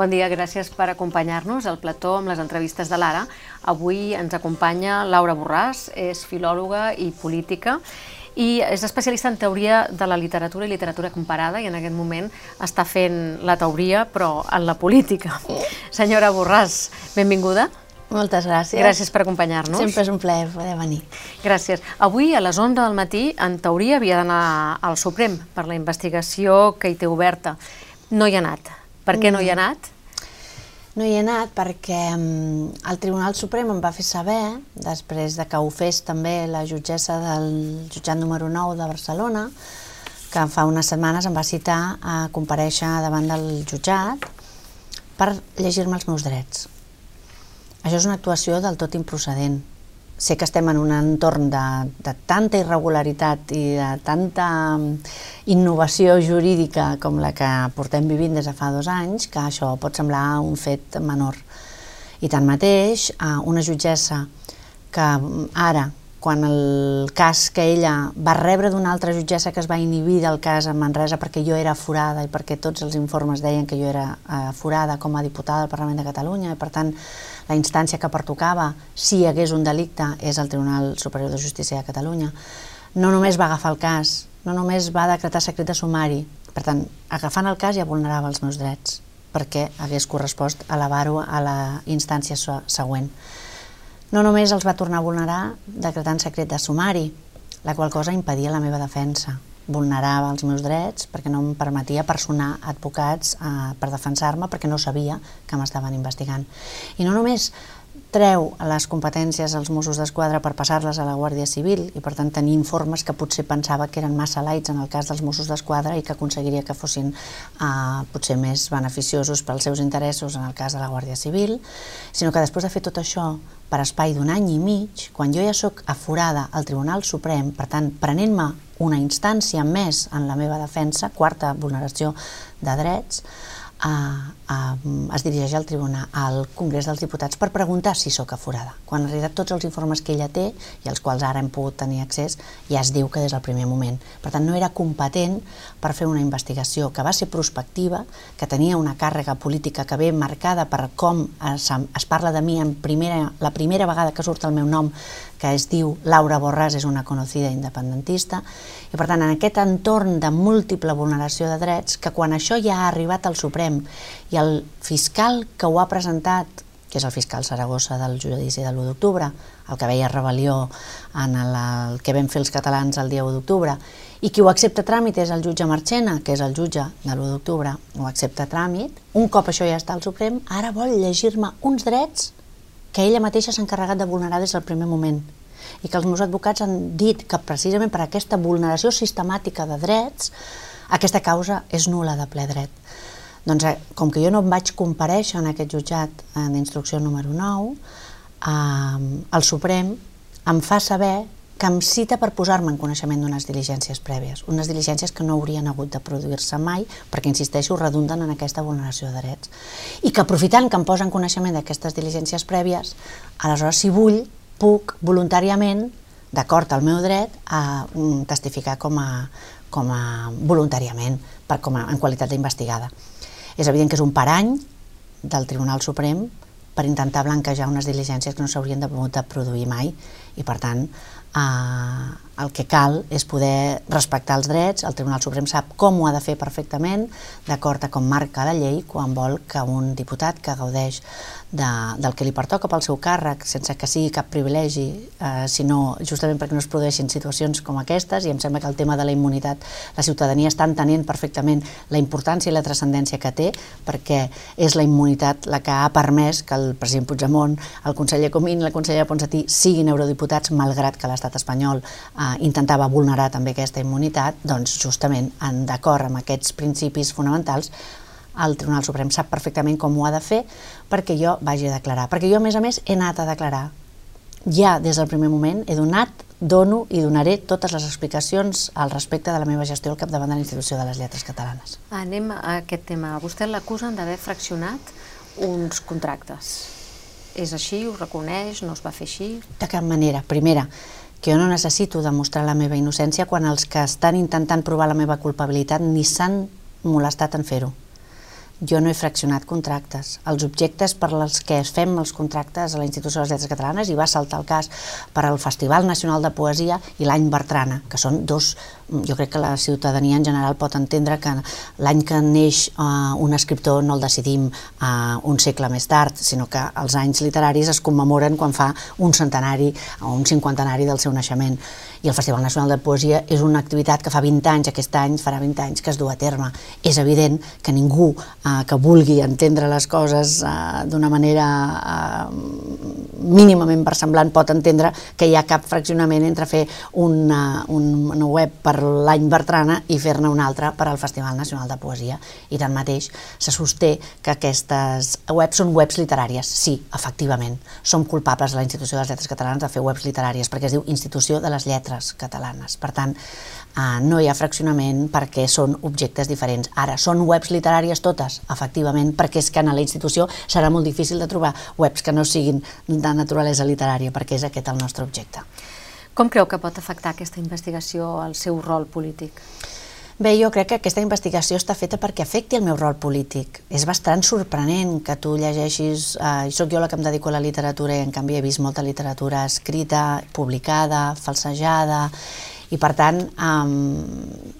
Bon dia, gràcies per acompanyar-nos al plató amb les entrevistes de l'Ara. Avui ens acompanya Laura Borràs, és filòloga i política i és especialista en teoria de la literatura i literatura comparada i en aquest moment està fent la teoria però en la política. Senyora Borràs, benvinguda. Moltes gràcies. Gràcies per acompanyar-nos. Sempre és un plaer poder venir. Gràcies. Avui, a les 11 del matí, en teoria havia d'anar al Suprem per la investigació que hi té oberta. No hi ha anat. Per què no hi ha Mm. anat? No hi he anat perquè mm, el Tribunal Suprem em va fer saber, després de que ho fes també la jutgessa del jutjat número 9 de Barcelona, que fa unes setmanes em va citar a compareixer davant del jutjat per llegir-me els meus drets. Això és una actuació del tot improcedent. Sé que estem en un entorn de, de tanta irregularitat i de tanta mm, innovació jurídica com la que portem vivint des de fa dos anys, que això pot semblar un fet menor. I tanmateix, una jutgessa que mm, ara, quan el cas que ella va rebre d'una altra jutgessa que es va inhibir del cas a Manresa perquè jo era forada i perquè tots els informes deien que jo era eh, forada com a diputada del Parlament de Catalunya i per tant la instància que pertocava si hi hagués un delicte és el Tribunal Superior de Justícia de Catalunya no només va agafar el cas, no només va decretar secret de sumari, per tant, agafant el cas ja vulnerava els meus drets perquè hagués correspost elevar-ho a la instància se- següent no només els va tornar a vulnerar decretant secret de sumari, la qual cosa impedia la meva defensa. Vulnerava els meus drets perquè no em permetia personar advocats eh, per defensar-me perquè no sabia que m'estaven investigant. I no només treu les competències als Mossos d'Esquadra per passar-les a la Guàrdia Civil i per tant tenir informes que potser pensava que eren massa lights en el cas dels Mossos d'Esquadra i que aconseguiria que fossin eh, potser més beneficiosos pels seus interessos en el cas de la Guàrdia Civil, sinó que després de fer tot això per espai d'un any i mig, quan jo ja sóc aforada al Tribunal Suprem, per tant, prenent-me una instància més en la meva defensa, quarta vulneració de drets, a, a, es dirigeix al tribunal, al Congrés dels Diputats per preguntar si sóc aforada. Quan en realitat tots els informes que ella té i als quals ara hem pogut tenir accés ja es diu que des del primer moment. Per tant, no era competent per fer una investigació que va ser prospectiva, que tenia una càrrega política que ve marcada per com es, es parla de mi en primera, la primera vegada que surt el meu nom, que es diu Laura Borràs és una conocida independentista, i per tant en aquest entorn de múltiple vulneració de drets, que quan això ja ha arribat al Suprem i el fiscal que ho ha presentat, que és el fiscal Saragossa del judici de l'1 d'octubre, el que veia rebel·lió en el, el que vam fer els catalans el dia 1 d'octubre, i qui ho accepta a tràmit és el jutge Marchena, que és el jutge de l'1 d'octubre, ho accepta a tràmit, un cop això ja està al Suprem, ara vol llegir-me uns drets que ella mateixa s'ha encarregat de vulnerar des del primer moment i que els meus advocats han dit que precisament per aquesta vulneració sistemàtica de drets aquesta causa és nula de ple dret. Doncs eh, com que jo no em vaig compareixer en aquest jutjat eh, d'instrucció número 9, eh, el Suprem em fa saber que em cita per posar-me en coneixement d'unes diligències prèvies, unes diligències que no haurien hagut de produir-se mai, perquè, insisteixo, redunden en aquesta vulneració de drets. I que aprofitant que em posa en coneixement d'aquestes diligències prèvies, aleshores, si vull, puc voluntàriament, d'acord al meu dret, a mm, testificar com a, com a voluntàriament, per, com a, en qualitat d'investigada. És evident que és un parany del Tribunal Suprem per intentar blanquejar unes diligències que no s'haurien de, de produir mai i per tant eh, el que cal és poder respectar els drets, el Tribunal Suprem sap com ho ha de fer perfectament, d'acord a com marca la llei, quan vol que un diputat que gaudeix de, del que li pertoca pel seu càrrec, sense que sigui cap privilegi, eh, sinó justament perquè no es produeixin situacions com aquestes, i em sembla que el tema de la immunitat, la ciutadania està entenent perfectament la importància i la transcendència que té, perquè és la immunitat la que ha permès que el president Puigdemont, el conseller Comín i la consellera Ponsatí siguin eurodiputats, malgrat que l'estat espanyol eh, intentava vulnerar també aquesta immunitat, doncs justament en d'acord amb aquests principis fonamentals el Tribunal Suprem sap perfectament com ho ha de fer perquè jo vagi a declarar. Perquè jo, a més a més, he anat a declarar. Ja des del primer moment he donat, dono i donaré totes les explicacions al respecte de la meva gestió al capdavant de la Institució de les Lletres Catalanes. Anem a aquest tema. Vostè l'acusen d'haver fraccionat uns contractes. És així? Ho reconeix? No es va fer així? De cap manera. Primera, que jo no necessito demostrar la meva innocència quan els que estan intentant provar la meva culpabilitat ni s'han molestat en fer-ho. Jo no he fraccionat contractes. Els objectes per als que es fem els contractes a la Institució de les Lletres Catalanes i va saltar el cas per al Festival Nacional de Poesia i l'any Bertrana, que són dos, jo crec que la ciutadania en general pot entendre que l'any que neix uh, un escriptor no el decidim uh, un segle més tard, sinó que els anys literaris es commemoren quan fa un centenari o un cinquantenari del seu naixement i el Festival Nacional de Poesia és una activitat que fa 20 anys, aquest any farà 20 anys que es du a terme. És evident que ningú eh, que vulgui entendre les coses eh, d'una manera eh, mínimament versemblant pot entendre que hi ha cap fraccionament entre fer una, una web per l'any Bertrana i fer-ne una altra per al Festival Nacional de Poesia. I tanmateix se sosté que aquestes webs són webs literàries. Sí, efectivament, som culpables a la Institució de les Lletres Catalanes de fer webs literàries perquè es diu Institució de les Lletres lletres catalanes. Per tant, eh, no hi ha fraccionament perquè són objectes diferents. Ara, són webs literàries totes? Efectivament, perquè és que en la institució serà molt difícil de trobar webs que no siguin de naturalesa literària, perquè és aquest el nostre objecte. Com creu que pot afectar aquesta investigació al seu rol polític? Bé, jo crec que aquesta investigació està feta perquè afecti el meu rol polític. És bastant sorprenent que tu llegeixis... Eh, soc jo la que em dedico a la literatura i en canvi he vist molta literatura escrita, publicada, falsejada, i per tant eh,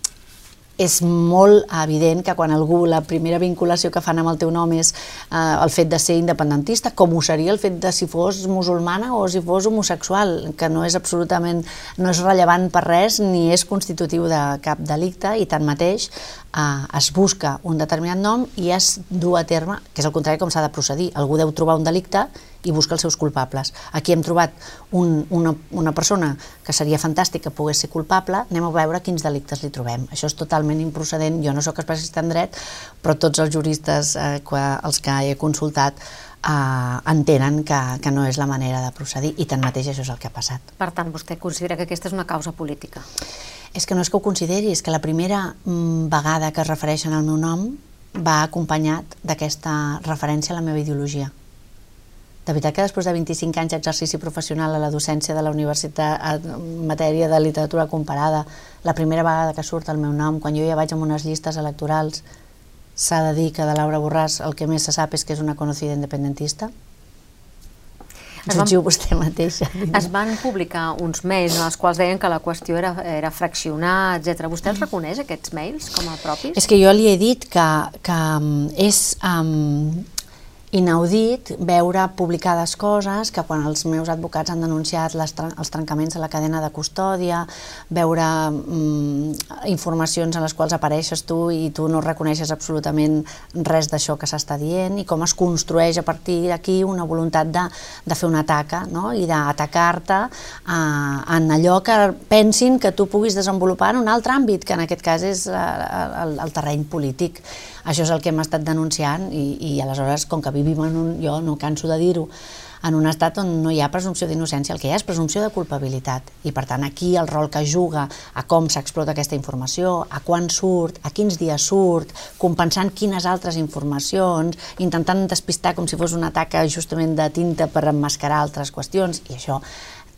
és molt evident que quan algú, la primera vinculació que fan amb el teu nom és eh, el fet de ser independentista, com ho seria el fet de si fos musulmana o si fos homosexual, que no és absolutament, no és rellevant per res ni és constitutiu de cap delicte i tanmateix eh, es busca un determinat nom i es du a terme, que és el contrari com s'ha de procedir. Algú deu trobar un delicte i busca els seus culpables. Aquí hem trobat un, una, una persona que seria fantàstic que pogués ser culpable, anem a veure quins delictes li trobem. Això és totalment improcedent, jo no sóc especialista en dret, però tots els juristes eh, que, els que he consultat eh, entenen que, que no és la manera de procedir i tanmateix això és el que ha passat. Per tant, vostè considera que aquesta és una causa política? És que no és que ho consideri, és que la primera mm, vegada que es refereixen al meu nom va acompanyat d'aquesta referència a la meva ideologia. De veritat que després de 25 anys d'exercici professional a la docència de la universitat en matèria de literatura comparada, la primera vegada que surt el meu nom, quan jo ja vaig amb unes llistes electorals, s'ha de dir que de Laura Borràs el que més se sap és que és una conocida independentista, Jutgiu vostè mateixa. Es van publicar uns mails en els quals deien que la qüestió era, era fraccionar, etc. Vostè els reconeix, aquests mails, com a propis? És que jo li he dit que, que mm, és um, inaudit veure publicades coses que quan els meus advocats han denunciat les, els trencaments de la cadena de custòdia, veure mm, informacions en les quals apareixes tu i tu no reconeixes absolutament res d'això que s'està dient i com es construeix a partir d'aquí una voluntat de, de fer una ataca no? i d'atacar-te eh, en allò que pensin que tu puguis desenvolupar en un altre àmbit, que en aquest cas és eh, el, el terreny polític. Això és el que hem estat denunciant i, i aleshores, com que vivim en un, jo no canso de dir-ho, en un estat on no hi ha presumpció d'innocència, el que hi ha és presumpció de culpabilitat. I per tant aquí el rol que juga a com s'explota aquesta informació, a quan surt, a quins dies surt, compensant quines altres informacions, intentant despistar com si fos un atac justament de tinta per emmascarar altres qüestions, i això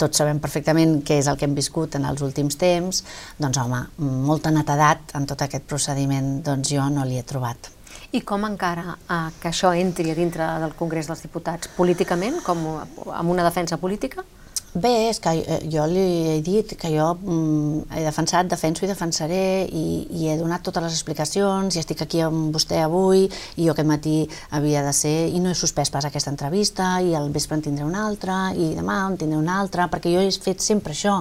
tots sabem perfectament què és el que hem viscut en els últims temps, doncs home, molta netedat en tot aquest procediment doncs jo no l'hi he trobat. I com encara eh, que això entri a dintre del Congrés dels Diputats políticament, com amb una defensa política? Bé, és que eh, jo li he dit que jo mm, he defensat, defenso i defensaré i, i he donat totes les explicacions i estic aquí amb vostè avui i jo aquest matí havia de ser i no he suspès pas aquesta entrevista i al vespre en tindré una altra i demà en tindré una altra perquè jo he fet sempre això,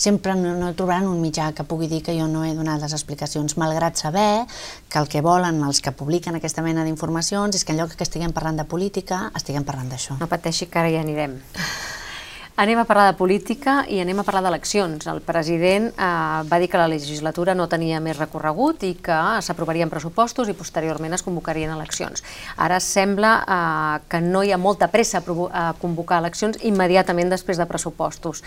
sempre no, no trobaran un mitjà que pugui dir que jo no he donat les explicacions, malgrat saber que el que volen els que publiquen aquesta mena d'informacions és que en lloc que estiguem parlant de política estiguem parlant d'això. No pateixi que ara ja anirem. Anem a parlar de política i anem a parlar d'eleccions. El president eh, va dir que la legislatura no tenia més recorregut i que s'aprovarien pressupostos i posteriorment es convocarien eleccions. Ara sembla eh, que no hi ha molta pressa a convocar eleccions immediatament després de pressupostos.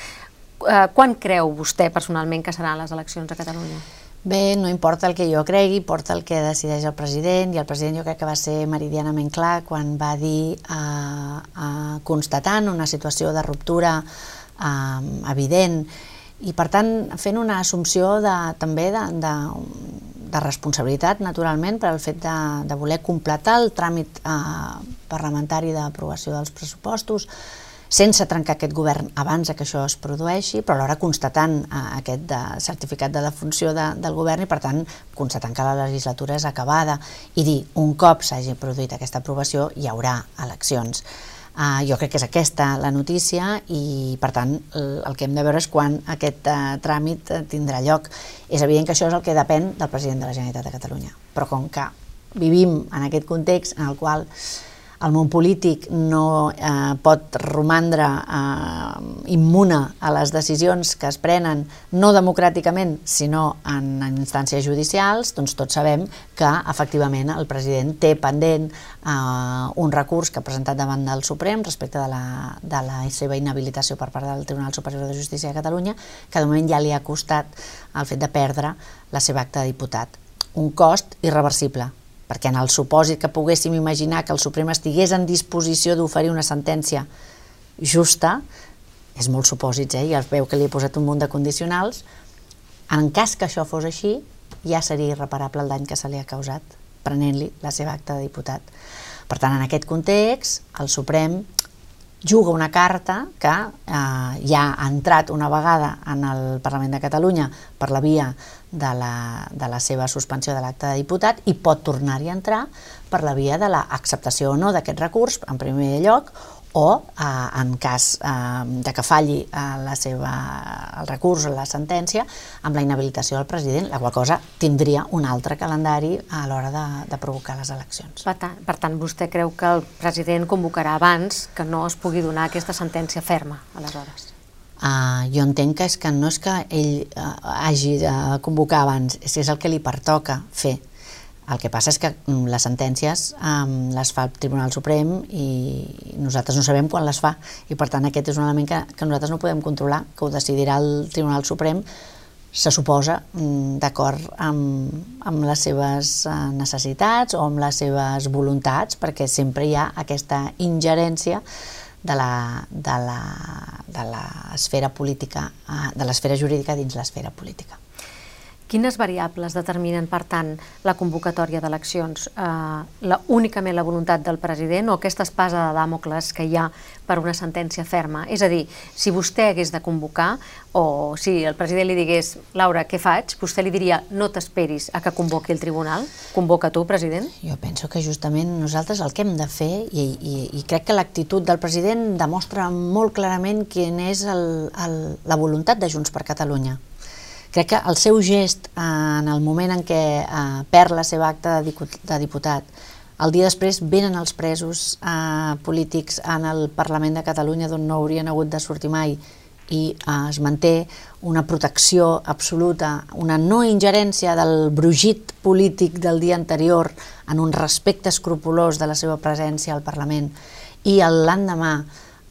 Eh, quan creu vostè personalment que seran les eleccions a Catalunya? Bé, no importa el que jo cregui, importa el que decideix el president, i el president jo crec que va ser meridianament clar quan va dir, eh, eh, constatant una situació de ruptura eh, evident, i per tant fent una assumpció de, també de, de, de responsabilitat, naturalment, per al fet de, de voler completar el tràmit eh, parlamentari d'aprovació dels pressupostos, sense trencar aquest govern abans que això es produeixi, però alhora constatant eh, aquest de, certificat de defunció de, del govern i, per tant, constatant que la legislatura és acabada i dir, un cop s'hagi produït aquesta aprovació, hi haurà eleccions. Uh, jo crec que és aquesta la notícia i, per tant, el, el que hem de veure és quan aquest uh, tràmit uh, tindrà lloc. És evident que això és el que depèn del president de la Generalitat de Catalunya, però com que vivim en aquest context en el qual el món polític no eh, pot romandre eh, immune a les decisions que es prenen no democràticament, sinó en, en instàncies judicials, doncs tots sabem que efectivament el president té pendent eh, un recurs que ha presentat davant del Suprem respecte de la, de la seva inhabilitació per part del Tribunal Superior de Justícia de Catalunya, que de moment ja li ha costat el fet de perdre la seva acta de diputat. Un cost irreversible, perquè en el supòsit que poguéssim imaginar que el Suprem estigués en disposició d'oferir una sentència justa, és molt supòsits, eh? ja es veu que li he posat un munt de condicionals, en cas que això fos així, ja seria irreparable el dany que se li ha causat prenent-li la seva acta de diputat. Per tant, en aquest context, el Suprem juga una carta que eh, ja ha entrat una vegada en el Parlament de Catalunya per la via de la, de la seva suspensió de l'acte de diputat i pot tornar-hi a entrar per la via de l'acceptació o no d'aquest recurs, en primer lloc, o eh, en cas eh, de que falli eh, la seva, el recurs o la sentència amb la inhabilitació del president, la qual cosa tindria un altre calendari a l'hora de, de provocar les eleccions. Per tant, per tant, vostè creu que el president convocarà abans que no es pugui donar aquesta sentència ferma, aleshores? Uh, jo entenc que és que no és que ell uh, hagi de convocar abans, és, és el que li pertoca fer. El que passa és que mm, les sentències um, les fa el Tribunal Suprem i nosaltres no sabem quan les fa i per tant aquest és un element que, que nosaltres no podem controlar, que ho decidirà el Tribunal Suprem se suposa mm, d'acord amb, amb les seves uh, necessitats o amb les seves voluntats perquè sempre hi ha aquesta ingerència de la, de la, de l'esfera política, uh, de l'esfera jurídica dins l'esfera política. Quines variables determinen, per tant, la convocatòria d'eleccions? Eh, la, únicament la voluntat del president o aquesta espasa de Dàmocles que hi ha per una sentència ferma? És a dir, si vostè hagués de convocar o si el president li digués Laura, què faig? Vostè li diria no t'esperis a que convoqui el tribunal? Convoca tu, president? Jo penso que justament nosaltres el que hem de fer i, i, i crec que l'actitud del president demostra molt clarament quin és el, el, la voluntat de Junts per Catalunya Crec que el seu gest eh, en el moment en què eh, perd la seva acta de, diputat, el dia després venen els presos eh, polítics en el Parlament de Catalunya d'on no haurien hagut de sortir mai i eh, es manté una protecció absoluta, una no ingerència del brugit polític del dia anterior en un respecte escrupulós de la seva presència al Parlament i l'endemà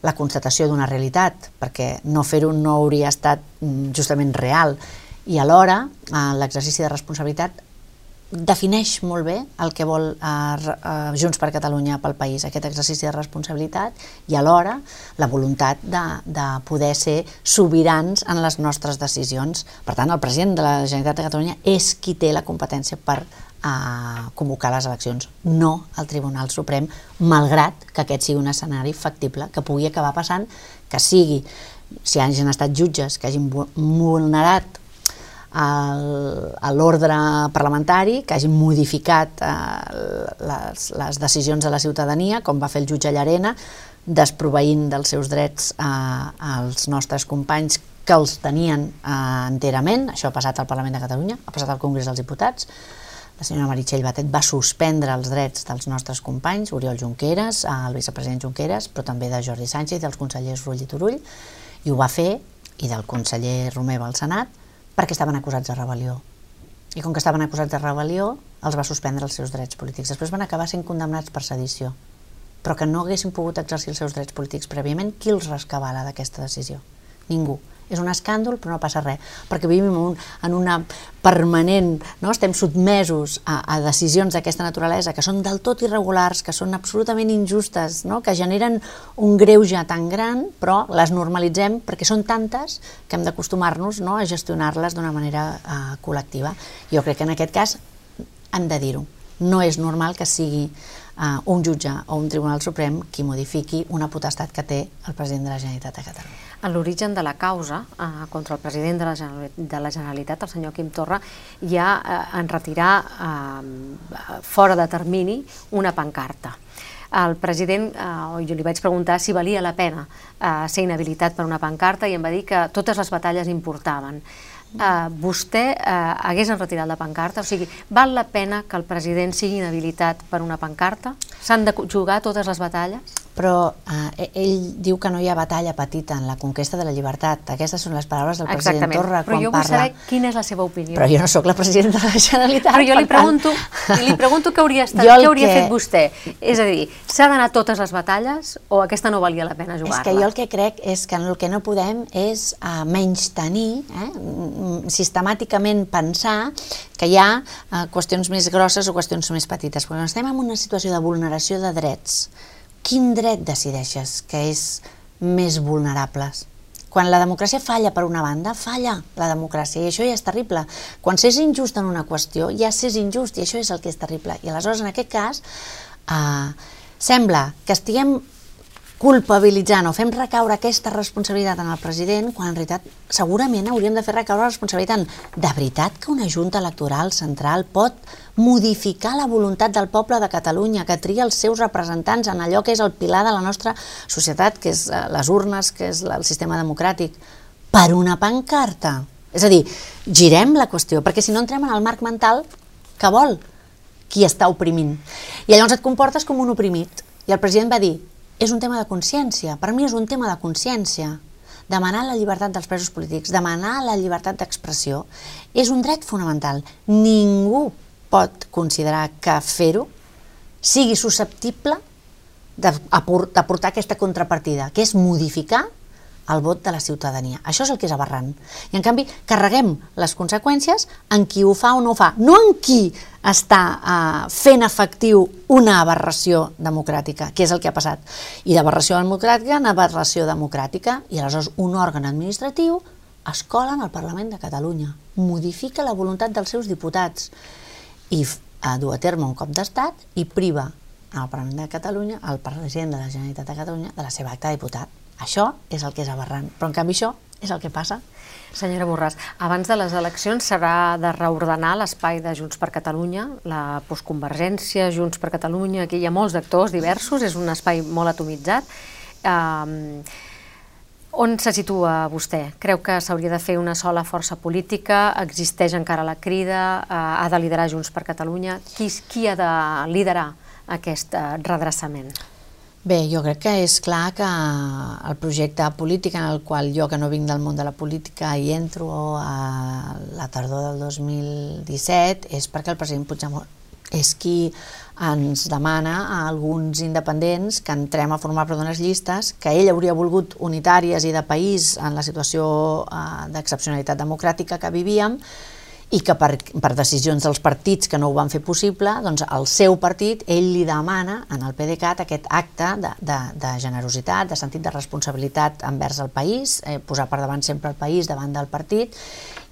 la constatació d'una realitat, perquè no fer-ho no hauria estat mm, justament real, i alhora eh, l'exercici de responsabilitat defineix molt bé el que vol eh, eh, Junts per Catalunya pel país, aquest exercici de responsabilitat i alhora la voluntat de, de poder ser sobirans en les nostres decisions. Per tant, el president de la Generalitat de Catalunya és qui té la competència per eh, convocar les eleccions, no el Tribunal Suprem, malgrat que aquest sigui un escenari factible, que pugui acabar passant, que sigui, si hagin estat jutges que hagin vulnerat a l'ordre parlamentari, que hagin modificat eh, les, les decisions de la ciutadania, com va fer el jutge Llarena, desproveint dels seus drets eh, als nostres companys que els tenien eh, enterament. Això ha passat al Parlament de Catalunya, ha passat al Congrés dels Diputats. La senyora Meritxell Batet va suspendre els drets dels nostres companys, Oriol Junqueras, el vicepresident Junqueras, però també de Jordi Sánchez i dels consellers Rull i Turull, i ho va fer, i del conseller Romeva al Senat, perquè estaven acusats de rebel·lió. I com que estaven acusats de rebel·lió, els va suspendre els seus drets polítics. Després van acabar sent condemnats per sedició, però que no haguessin pogut exercir els seus drets polítics prèviament, qui els rescavala d'aquesta decisió? Ningú. És un escàndol, però no passa res, perquè vivim en, un, en una permanent, no? estem sotmesos a, a decisions d'aquesta naturalesa que són del tot irregulars, que són absolutament injustes, no? que generen un greuge tan gran, però les normalitzem perquè són tantes que hem d'acostumar-nos no? a gestionar-les d'una manera uh, col·lectiva. Jo crec que en aquest cas hem de dir-ho. No és normal que sigui uh, un jutge o un Tribunal Suprem qui modifiqui una potestat que té el president de la Generalitat de Catalunya. En l'origen de la causa uh, contra el president de la, de la Generalitat, el senyor Quim Torra, ja uh, en retirar uh, fora de termini una pancarta el president, eh, jo li vaig preguntar si valia la pena eh, ser inhabilitat per una pancarta i em va dir que totes les batalles importaven eh, vostè eh, hagués enretirat la pancarta? O sigui, val la pena que el president sigui inhabilitat per una pancarta? S'han de jugar totes les batalles? Però eh, ell diu que no hi ha batalla petita en la conquesta de la llibertat. Aquestes són les paraules del president Exactament. Torra però quan jo vull parla... saber quina és la seva opinió. Però jo no sóc la presidenta de la Generalitat. Però jo li pregunto, tant... li pregunto què hauria, estat, què hauria que... fet vostè. És a dir, s'ha d'anar totes les batalles o aquesta no valia la pena jugar-la? És que jo el que crec és que el que no podem és uh, menys tenir, eh, sistemàticament pensar que hi ha uh, qüestions més grosses o qüestions més petites. Quan estem en una situació de vulneració de drets, quin dret decideixes que és més vulnerables? Quan la democràcia falla per una banda, falla la democràcia i això ja és terrible. Quan s'és injust en una qüestió, ja s'és injust i això és el que és terrible. I aleshores, en aquest cas, eh, sembla que estiguem culpabilitzant o fem recaure aquesta responsabilitat en el president quan en realitat segurament hauríem de fer recaure la responsabilitat de veritat que una junta electoral central pot modificar la voluntat del poble de Catalunya que tria els seus representants en allò que és el pilar de la nostra societat que és eh, les urnes, que és el sistema democràtic? Per una pancarta. És a dir, girem la qüestió perquè si no entrem en el marc mental que vol? Qui està oprimint? I llavors et comportes com un oprimit. I el president va dir és un tema de consciència. Per mi és un tema de consciència. Demanar la llibertat dels presos polítics, demanar la llibertat d'expressió, és un dret fonamental. Ningú pot considerar que fer-ho sigui susceptible d'aportar aquesta contrapartida, que és modificar el vot de la ciutadania. Això és el que és aberrant. I en canvi, carreguem les conseqüències en qui ho fa o no ho fa, no en qui està uh, fent efectiu una aberració democràtica, que és el que ha passat. I d'aberració democràtica en aberració democràtica, i aleshores un òrgan administratiu es cola en el Parlament de Catalunya, modifica la voluntat dels seus diputats i uh, du a terme un cop d'estat i priva al Parlament de Catalunya, al president de la Generalitat de Catalunya, de la seva acta de diputat. Això és el que és aberrant, però en canvi això és el que passa. Senyora Borràs, abans de les eleccions serà de reordenar l'espai de Junts per Catalunya, la postconvergència, Junts per Catalunya, aquí hi ha molts actors diversos, és un espai molt atomitzat. Um, on se situa vostè? Creu que s'hauria de fer una sola força política? Existeix encara la crida? Uh, ha de liderar Junts per Catalunya? Qui, qui ha de liderar aquest uh, redreçament? Bé, jo crec que és clar que el projecte polític en el qual jo, que no vinc del món de la política, hi entro a la tardor del 2017 és perquè el president Puigdemont és qui ens demana a alguns independents que entrem a formar part d'unes llistes que ell hauria volgut unitàries i de país en la situació eh, d'excepcionalitat democràtica que vivíem, i que per, per decisions dels partits que no ho van fer possible, doncs el seu partit, ell li demana en el PDeCAT aquest acte de, de, de generositat, de sentit de responsabilitat envers el país, eh, posar per davant sempre el país davant del partit,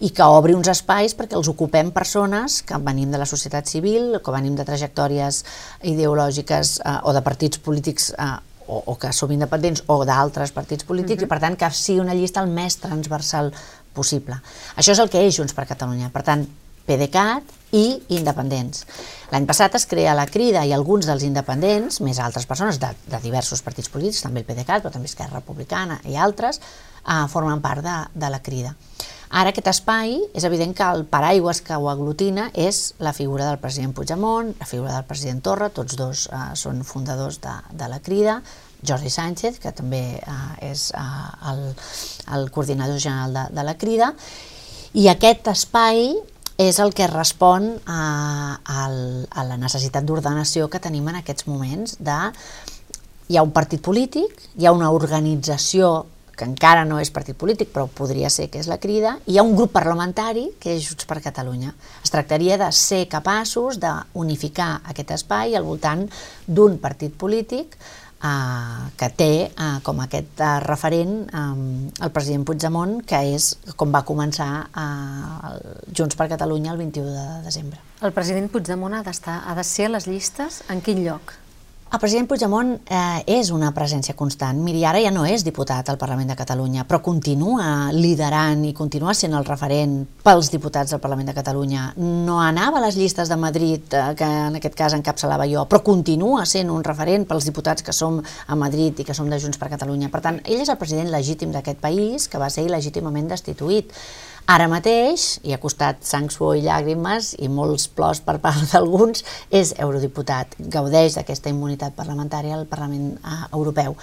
i que obri uns espais perquè els ocupem persones que venim de la societat civil, que venim de trajectòries ideològiques eh, o de partits polítics eh, o, o que som independents o d'altres partits polítics uh -huh. i per tant que sigui una llista el més transversal possible. Això és el que és Junts per Catalunya. Per tant, PDeCAT i independents. L'any passat es crea la Crida i alguns dels independents, més altres persones de, de diversos partits polítics, també el PDeCAT, però també Esquerra Republicana i altres, eh, formen part de, de la Crida. Ara aquest espai, és evident que el paraigües que ho aglutina és la figura del president Puigdemont, la figura del president Torra, tots dos eh, són fundadors de, de la Crida, Jordi Sánchez, que també eh, és eh, el, el coordinador general de, de la Crida, i aquest espai és el que respon a, a, a la necessitat d'ordenació que tenim en aquests moments de hi ha un partit polític, hi ha una organització que encara no és partit polític, però podria ser que és la crida, hi ha un grup parlamentari que és Junts per Catalunya. Es tractaria de ser capaços d'unificar aquest espai al voltant d'un partit polític eh, que té com aquest referent el president Puigdemont, que és com va començar Junts per Catalunya el 21 de desembre. El president Puigdemont ha, ha de ser a les llistes en quin lloc? El president Puigdemont eh, és una presència constant. Miri, ara ja no és diputat al Parlament de Catalunya, però continua liderant i continua sent el referent pels diputats del Parlament de Catalunya. No anava a les llistes de Madrid, eh, que en aquest cas encapçalava jo, però continua sent un referent pels diputats que som a Madrid i que som de Junts per Catalunya. Per tant, ell és el president legítim d'aquest país, que va ser il·legítimament destituït. Ara mateix, i ha costat sang, suor i llàgrimes i molts plors per part d'alguns, és eurodiputat, gaudeix d'aquesta immunitat parlamentària al Parlament eh, Europeu.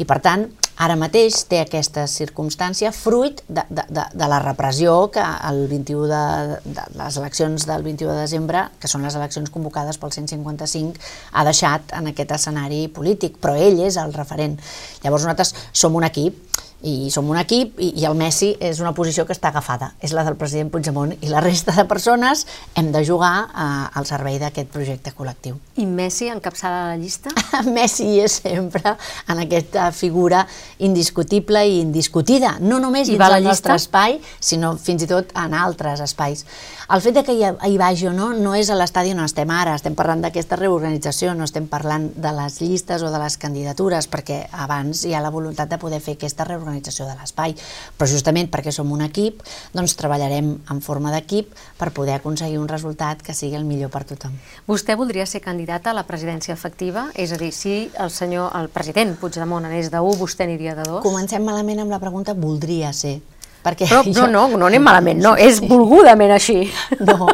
I per tant, ara mateix té aquesta circumstància fruit de, de, de, de la repressió que el 21 de, de les eleccions del 21 de desembre, que són les eleccions convocades pel 155, ha deixat en aquest escenari polític, però ell és el referent. Llavors nosaltres som un equip i som un equip i, i el Messi és una posició que està agafada, és la del president Puigdemont i la resta de persones hem de jugar eh, al servei d'aquest projecte col·lectiu. I Messi encapçala la llista? Messi és sempre en aquesta figura indiscutible i indiscutida, no només I dins del nostre espai, sinó fins i tot en altres espais. El fet de que hi, hi vagi o no no és a l'estadi on estem ara, estem parlant d'aquesta reorganització, no estem parlant de les llistes o de les candidatures, perquè abans hi ha la voluntat de poder fer aquesta reorganització de l'espai, però justament perquè som un equip, doncs treballarem en forma d'equip per poder aconseguir un resultat que sigui el millor per tothom. Vostè voldria ser candidata a la presidència efectiva? És a dir, si el senyor, el president Puigdemont anés de 1, vostè aniria de 2? Comencem malament amb la pregunta voldria ser. Perquè Però jo... no, no, no anem malament, no, és volgudament així. No,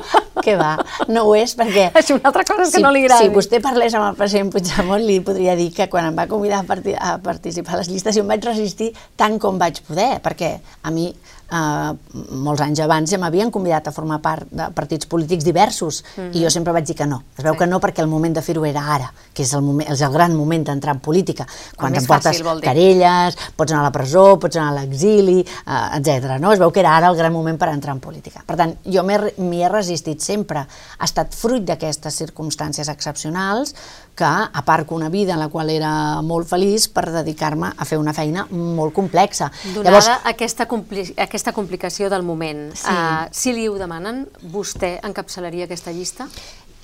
que va, no ho és perquè... És una altra cosa que si, no li agrada. Si vostè parlés amb el president Puigdemont li podria dir que quan em va convidar a, a participar a les llistes jo em vaig resistir tant com vaig poder, perquè a mi eh, molts anys abans ja m'havien convidat a formar part de partits polítics diversos mm -hmm. i jo sempre vaig dir que no. Es veu sí. que no perquè el moment de fer-ho era ara, que és el, moment, és el gran moment d'entrar en política, quan t'emportes querelles, pots anar a la presó, pots anar a l'exili, eh, etc. No? Es veu que era ara el gran moment per entrar en política. Per tant, jo m'hi he, he resistit sempre. Ha estat fruit d'aquestes circumstàncies excepcionals que aparco una vida en la qual era molt feliç per dedicar-me a fer una feina molt complexa. Donada Llavors, aquesta, compli aquesta complicació del moment, sí. uh, si li ho demanen, vostè encapçalaria aquesta llista?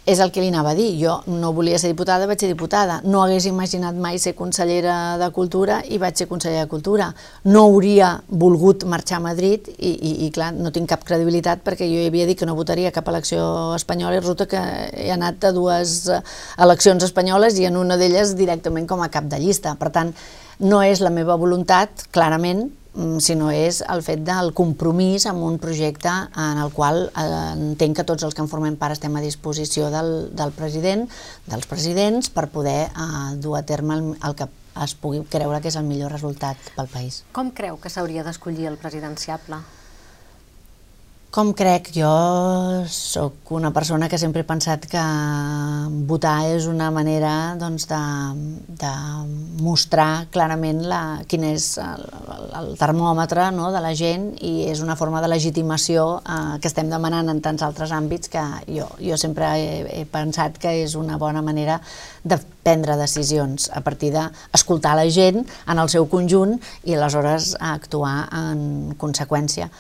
És el que li anava a dir. Jo no volia ser diputada, vaig ser diputada. No hagués imaginat mai ser consellera de Cultura i vaig ser consellera de Cultura. No hauria volgut marxar a Madrid i, i, i clar, no tinc cap credibilitat perquè jo havia dit que no votaria cap elecció espanyola i resulta que he anat a dues eleccions espanyoles i en una d'elles directament com a cap de llista. Per tant, no és la meva voluntat, clarament, sinó és el fet del compromís amb un projecte en el qual eh, entenc que tots els que en formem part estem a disposició del, del president, dels presidents, per poder eh, dur a terme el, el que es pugui creure que és el millor resultat pel país. Com creu que s'hauria d'escollir el presidenciable? Com crec? Jo sóc una persona que sempre he pensat que votar és una manera doncs, de, de mostrar clarament la, quin és el, el termòmetre no, de la gent i és una forma de legitimació eh, que estem demanant en tants altres àmbits que jo, jo sempre he, he pensat que és una bona manera de prendre decisions a partir d'escoltar la gent en el seu conjunt i aleshores actuar en conseqüència.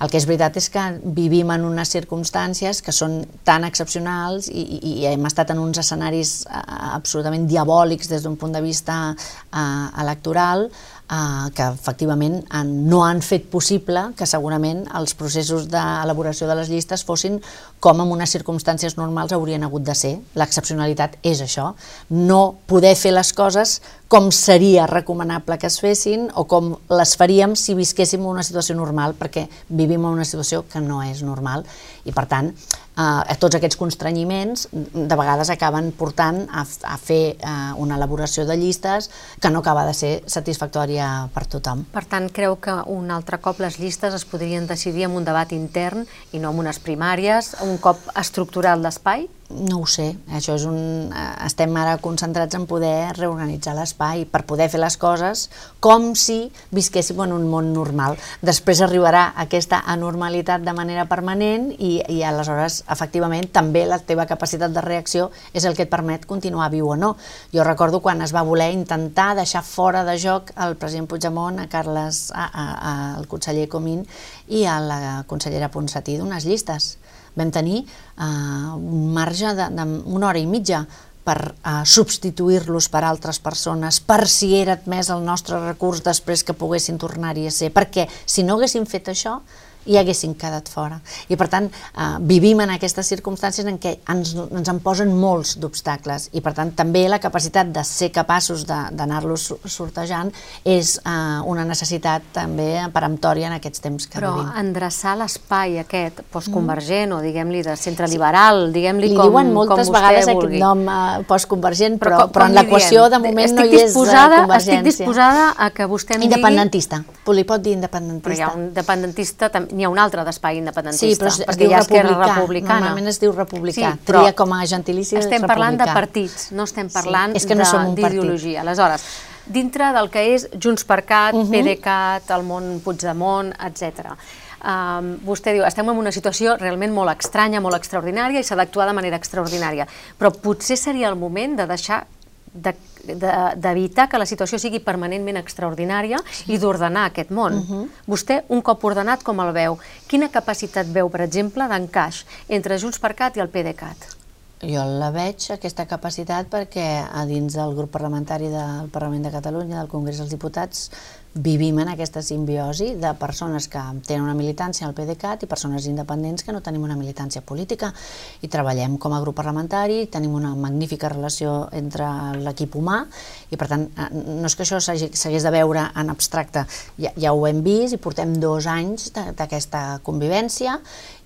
El que és veritat és que vivim en unes circumstàncies que són tan excepcionals i, i, i hem estat en uns escenaris eh, absolutament diabòlics des d'un punt de vista eh, electoral eh, que efectivament no han fet possible que segurament els processos d'elaboració de les llistes fossin com en unes circumstàncies normals haurien hagut de ser. L'excepcionalitat és això, no poder fer les coses com seria recomanable que es fessin o com les faríem si visquéssim una situació normal, perquè vivim en una situació que no és normal i per tant eh, tots aquests constrenyiments de vegades acaben portant a, a fer eh, una elaboració de llistes que no acaba de ser satisfactòria per tothom. Per tant, creu que un altre cop les llistes es podrien decidir amb un debat intern i no amb unes primàries, un cop estructural l'espai? No ho sé, això és un... eh, estem ara concentrats en poder reorganitzar l'espai per poder fer les coses com si visquéssim en un món normal. Després arribarà aquesta anormalitat de manera permanent i, i aleshores, efectivament, també la teva capacitat de reacció és el que et permet continuar viu o no. Jo recordo quan es va voler intentar deixar fora de joc el president Puigdemont, a Carles, a, a, a, al conseller Comín i a la consellera Ponsatí d'unes llistes vam tenir eh, un marge d'una hora i mitja per eh, substituir-los per altres persones, per si era admès el nostre recurs després que poguessin tornar-hi a ser, perquè si no haguessin fet això, i haguessin quedat fora. I per tant, eh, vivim en aquestes circumstàncies en què ens, ens en posen molts d'obstacles i per tant també la capacitat de ser capaços d'anar-los sortejant és eh, una necessitat també peremptòria en aquests temps que Però vivim. Però endreçar l'espai aquest postconvergent mm. o diguem-li de centre liberal, diguem-li com, diuen moltes com vegades vulgui. aquest nom eh, postconvergent, però, però, però en l'equació de moment estic no hi és disposada, convergència. Estic disposada a que vostè em independentista. digui... Li pot dir independentista. Però hi ha un independentista també n'hi ha un altre d'espai independentista, sí, però es, perquè hi ha Esquerra Republicana. Normalment es diu republicà, sí, tria com a gentilici Estem parlant de partits, no estem parlant sí, no d'ideologia. Aleshores, dintre del que és Junts per Cat, uh -huh. PDeCAT, el món Puigdemont, etc. Um, vostè diu, estem en una situació realment molt estranya, molt extraordinària i s'ha d'actuar de manera extraordinària, però potser seria el moment de deixar d'evitar de, que la situació sigui permanentment extraordinària sí. i d'ordenar aquest món. Uh -huh. Vostè, un cop ordenat, com el veu? Quina capacitat veu, per exemple, d'encaix entre Junts per Cat i el PDeCAT? Jo la veig, aquesta capacitat, perquè a dins del grup parlamentari del Parlament de Catalunya, del Congrés dels Diputats, vivim en aquesta simbiosi de persones que tenen una militància al PDeCAT i persones independents que no tenim una militància política. I treballem com a grup parlamentari, tenim una magnífica relació entre l'equip humà i per tant eh, no és que això s'hagués de veure en abstracte, ja, ja ho hem vist i portem dos anys d'aquesta convivència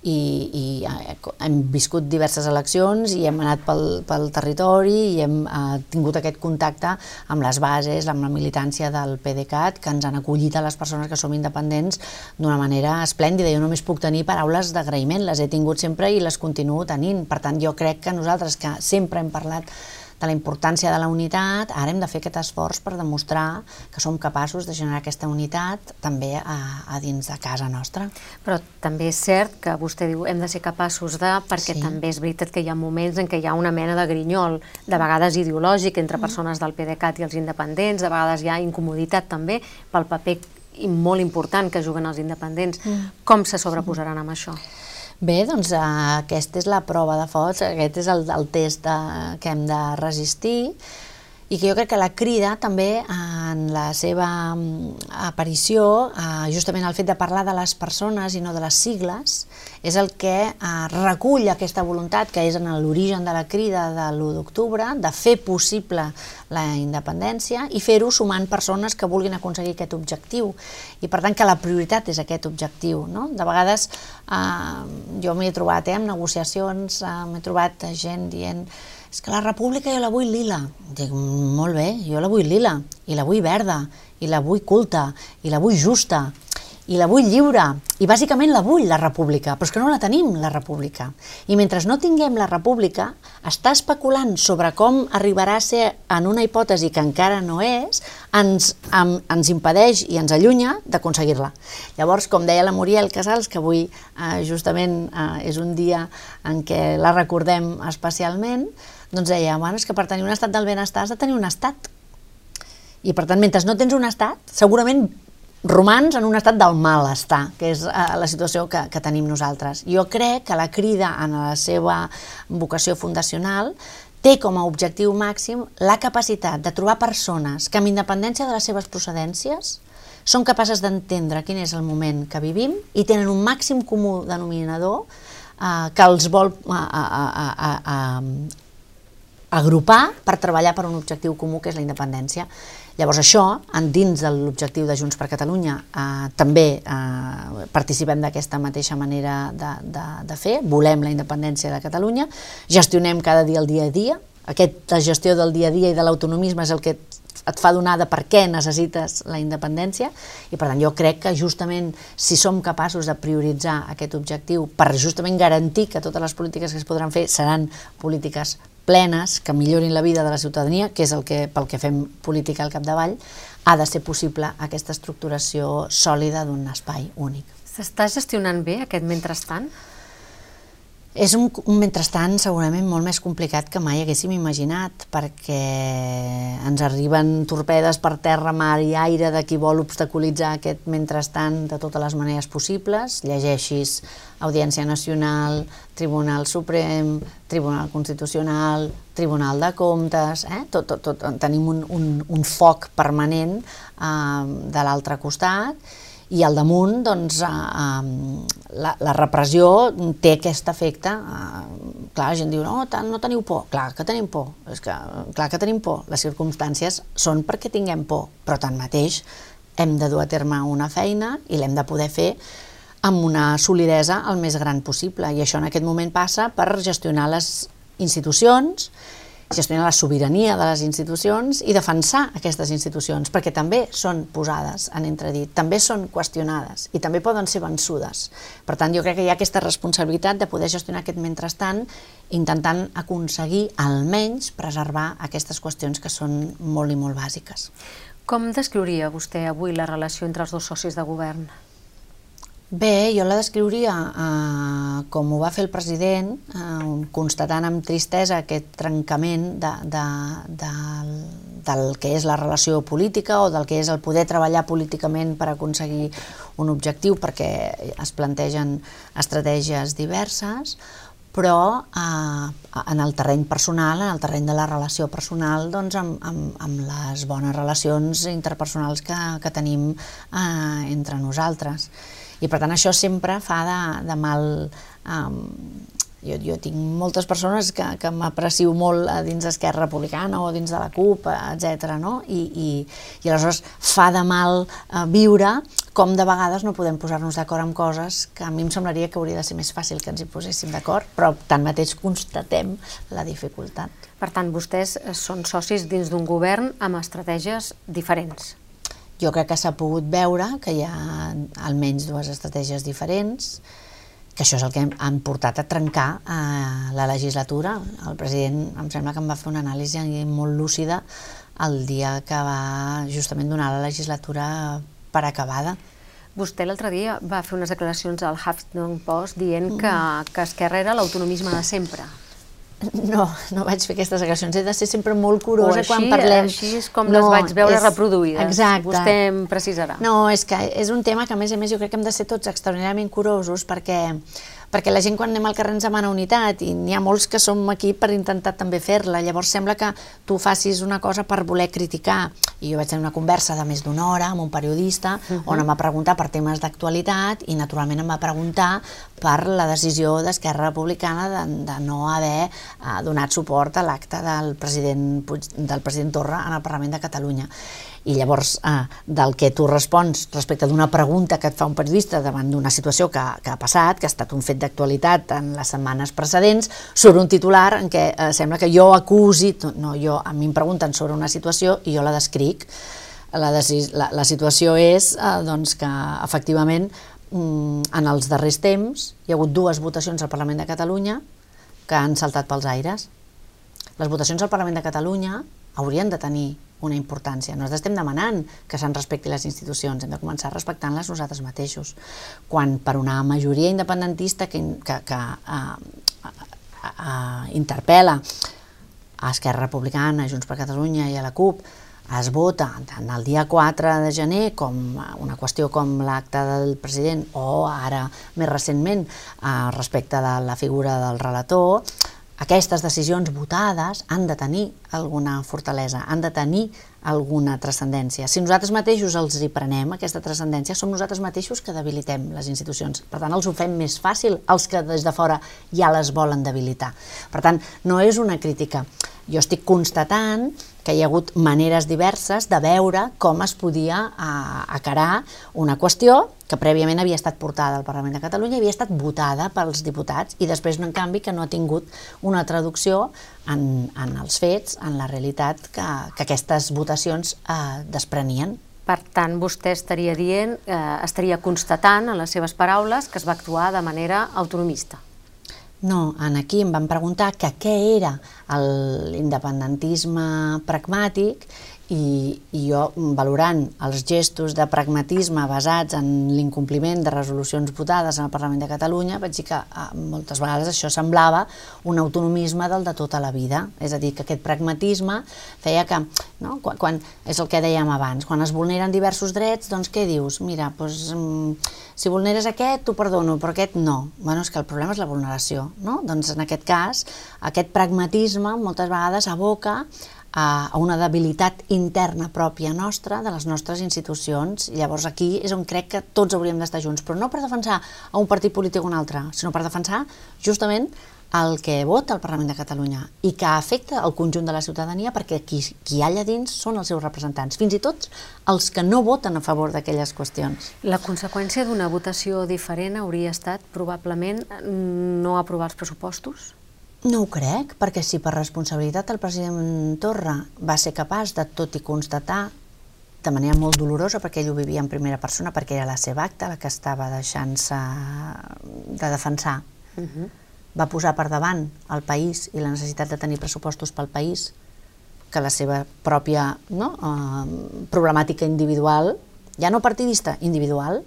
i, i eh, hem viscut diverses eleccions i hem anat pel, pel territori i hem eh, tingut aquest contacte amb les bases, amb la militància del PDeCAT, que ens han acollit a les persones que som independents d'una manera esplèndida. Jo només puc tenir paraules d'agraïment, les he tingut sempre i les continuo tenint. Per tant, jo crec que nosaltres, que sempre hem parlat de la importància de la unitat, ara hem de fer aquest esforç per demostrar que som capaços de generar aquesta unitat també a, a dins de casa nostra. Però també és cert que vostè diu hem de ser capaços de, perquè sí. també és veritat que hi ha moments en què hi ha una mena de grinyol, de vegades ideològic, entre mm. persones del PDeCAT i els independents, de vegades hi ha incomoditat també pel paper molt important que juguen els independents. Mm. Com se sobreposaran amb això? Bé, doncs uh, aquesta és la prova de focs, aquest és el, el test de, que hem de resistir i que jo crec que la crida també en la seva mm, aparició, eh, justament el fet de parlar de les persones i no de les sigles, és el que eh, recull aquesta voluntat que és en l'origen de la crida de l'1 d'octubre, de fer possible la independència i fer-ho sumant persones que vulguin aconseguir aquest objectiu. I per tant que la prioritat és aquest objectiu. No? De vegades eh, jo m'he trobat eh, en negociacions, eh, m'he trobat gent dient és que la república jo la vull lila. Dic, molt bé, jo la vull lila, i la vull verda, i la vull culta, i la vull justa, i la vull lliure, i bàsicament la vull, la república, però és que no la tenim, la república. I mentre no tinguem la república, està especulant sobre com arribarà a ser en una hipòtesi que encara no és, ens, em, ens impedeix i ens allunya d'aconseguir-la. Llavors, com deia la Muriel Casals, que avui eh, justament eh, és un dia en què la recordem especialment, doncs deia, bueno, és que per tenir un estat del benestar has de tenir un estat. I per tant, mentre no tens un estat, segurament romans en un estat del malestar, que és eh, la situació que, que tenim nosaltres. Jo crec que la crida en la seva vocació fundacional té com a objectiu màxim la capacitat de trobar persones que amb independència de les seves procedències són capaces d'entendre quin és el moment que vivim i tenen un màxim comú denominador eh, que els vol eh, a, a, a, a, agrupar per treballar per un objectiu comú que és la independència. Llavors això, en dins de l'objectiu de Junts per Catalunya, eh, també eh, participem d'aquesta mateixa manera de, de, de fer, volem la independència de Catalunya, gestionem cada dia el dia a dia, aquesta gestió del dia a dia i de l'autonomisme és el que et fa donar de per què necessites la independència. I per tant jo crec que justament si som capaços de prioritzar aquest objectiu per justament garantir que totes les polítiques que es podran fer seran polítiques plenes, que millorin la vida de la ciutadania, que és el que, pel que fem política al capdavall, ha de ser possible aquesta estructuració sòlida d'un espai únic. S'està gestionant bé aquest mentrestant? És un, un mentrestant segurament molt més complicat que mai haguéssim imaginat, perquè ens arriben torpedes per terra, mar i aire de qui vol obstaculitzar aquest mentrestant de totes les maneres possibles. Llegeixis Audiència Nacional, Tribunal Suprem, Tribunal Constitucional, Tribunal de Comptes, eh? tot, tot, tot, tenim un, un, un foc permanent eh, de l'altre costat i al damunt doncs, eh, la, la repressió té aquest efecte. Eh, clar, la gent diu, no, tant, no teniu por. Clar que tenim por, és que, clar que tenim por. Les circumstàncies són perquè tinguem por, però tanmateix hem de dur a terme una feina i l'hem de poder fer amb una solidesa el més gran possible. I això en aquest moment passa per gestionar les institucions gestionar la sobirania de les institucions i defensar aquestes institucions, perquè també són posades en entredit, també són qüestionades i també poden ser vençudes. Per tant, jo crec que hi ha aquesta responsabilitat de poder gestionar aquest mentrestant intentant aconseguir almenys preservar aquestes qüestions que són molt i molt bàsiques. Com descriuria vostè avui la relació entre els dos socis de govern? Bé, jo la descriuria eh, com ho va fer el president, eh, constatant amb tristesa aquest trencament de, de, de, del que és la relació política o del que és el poder treballar políticament per aconseguir un objectiu, perquè es plantegen estratègies diverses, però eh, en el terreny personal, en el terreny de la relació personal, doncs amb, amb, amb les bones relacions interpersonals que, que tenim eh, entre nosaltres i per tant això sempre fa de, de mal... Um, jo, jo tinc moltes persones que, que m'aprecio molt dins d'Esquerra Republicana o dins de la CUP, etc. No? I, i, I aleshores fa de mal uh, viure com de vegades no podem posar-nos d'acord amb coses que a mi em semblaria que hauria de ser més fàcil que ens hi poséssim d'acord, però tanmateix constatem la dificultat. Per tant, vostès són socis dins d'un govern amb estratègies diferents. Jo crec que s'ha pogut veure que hi ha almenys dues estratègies diferents, que això és el que han portat a trencar eh, la legislatura. El president em sembla que em va fer una anàlisi molt lúcida el dia que va justament donar la legislatura per acabada. Vostè l'altre dia va fer unes declaracions al Huffington Post dient que, que Esquerra era l'autonomisme de sempre. No, no vaig fer aquestes declaracions. He de ser sempre molt curosa així, quan parlem. Així és com no, les vaig veure és, reproduïdes. Exacte. Vostè em precisarà. No, és que és un tema que a més a més jo crec que hem de ser tots extraordinàriament curosos perquè perquè la gent quan anem al carrer ens demana unitat i n'hi ha molts que som aquí per intentar també fer-la, llavors sembla que tu facis una cosa per voler criticar i jo vaig tenir una conversa de més d'una hora amb un periodista uh -huh. on em va preguntar per temes d'actualitat i naturalment em va preguntar per la decisió d'Esquerra Republicana de, de no haver eh, donat suport a l'acte del, president, del president Torra en el Parlament de Catalunya i llavors eh, del que tu respons respecte d'una pregunta que et fa un periodista davant d'una situació que, que ha passat, que ha estat un fet d'actualitat en les setmanes precedents, sobre un titular en què eh, sembla que jo acusi, no, jo, a mi em pregunten sobre una situació i jo la descric. La, la, la situació és eh, doncs que efectivament en els darrers temps hi ha hagut dues votacions al Parlament de Catalunya que han saltat pels aires. Les votacions al Parlament de Catalunya haurien de tenir una importància. Nosaltres estem demanant que se'n respecti les institucions, hem de començar respectant-les nosaltres mateixos. Quan per una majoria independentista que, que, que uh, uh, uh, interpel·la a Esquerra Republicana, a Junts per Catalunya i a la CUP, es vota tant el dia 4 de gener com una qüestió com l'acte del president o ara més recentment eh, respecte de la figura del relator, aquestes decisions votades han de tenir alguna fortalesa, han de tenir alguna transcendència. Si nosaltres mateixos els hi prenem aquesta transcendència, som nosaltres mateixos que debilitem les institucions. Per tant, els ho fem més fàcil els que des de fora ja les volen debilitar. Per tant, no és una crítica Jo estic constatant que hi ha hagut maneres diverses de veure com es podia uh, acarar una qüestió que prèviament havia estat portada al Parlament de Catalunya havia estat votada pels diputats i després, en canvi, que no ha tingut una traducció en, en els fets, en la realitat que, que aquestes votacions uh, desprenien. Per tant, vostè estaria dient, eh, estaria constatant en les seves paraules que es va actuar de manera autonomista. No, en aquí em van preguntar que què era l'independentisme pragmàtic i, i jo, valorant els gestos de pragmatisme basats en l'incompliment de resolucions votades en el Parlament de Catalunya, vaig dir que eh, moltes vegades això semblava un autonomisme del de tota la vida. És a dir, que aquest pragmatisme feia que, no, quan, quan és el que dèiem abans, quan es vulneren diversos drets, doncs què dius? Mira, doncs, si vulneres aquest, t'ho perdono, però aquest no. Bueno, és que el problema és la vulneració, no? Doncs en aquest cas, aquest pragmatisme moltes vegades aboca a una debilitat interna pròpia nostra, de les nostres institucions. Llavors aquí és on crec que tots hauríem d'estar junts, però no per defensar a un partit polític o un altre, sinó per defensar justament el que vota el Parlament de Catalunya i que afecta el conjunt de la ciutadania perquè qui, qui hi ha allà dins són els seus representants, fins i tot els que no voten a favor d'aquelles qüestions. La conseqüència d'una votació diferent hauria estat probablement no aprovar els pressupostos? No ho crec, perquè si per responsabilitat el president Torra va ser capaç de tot i constatar de manera molt dolorosa, perquè ell ho vivia en primera persona, perquè era la seva acta la que estava deixant-se de defensar, uh mhm. -huh. va posar per davant el país i la necessitat de tenir pressupostos pel país que la seva pròpia no, uh, problemàtica individual, ja no partidista, individual,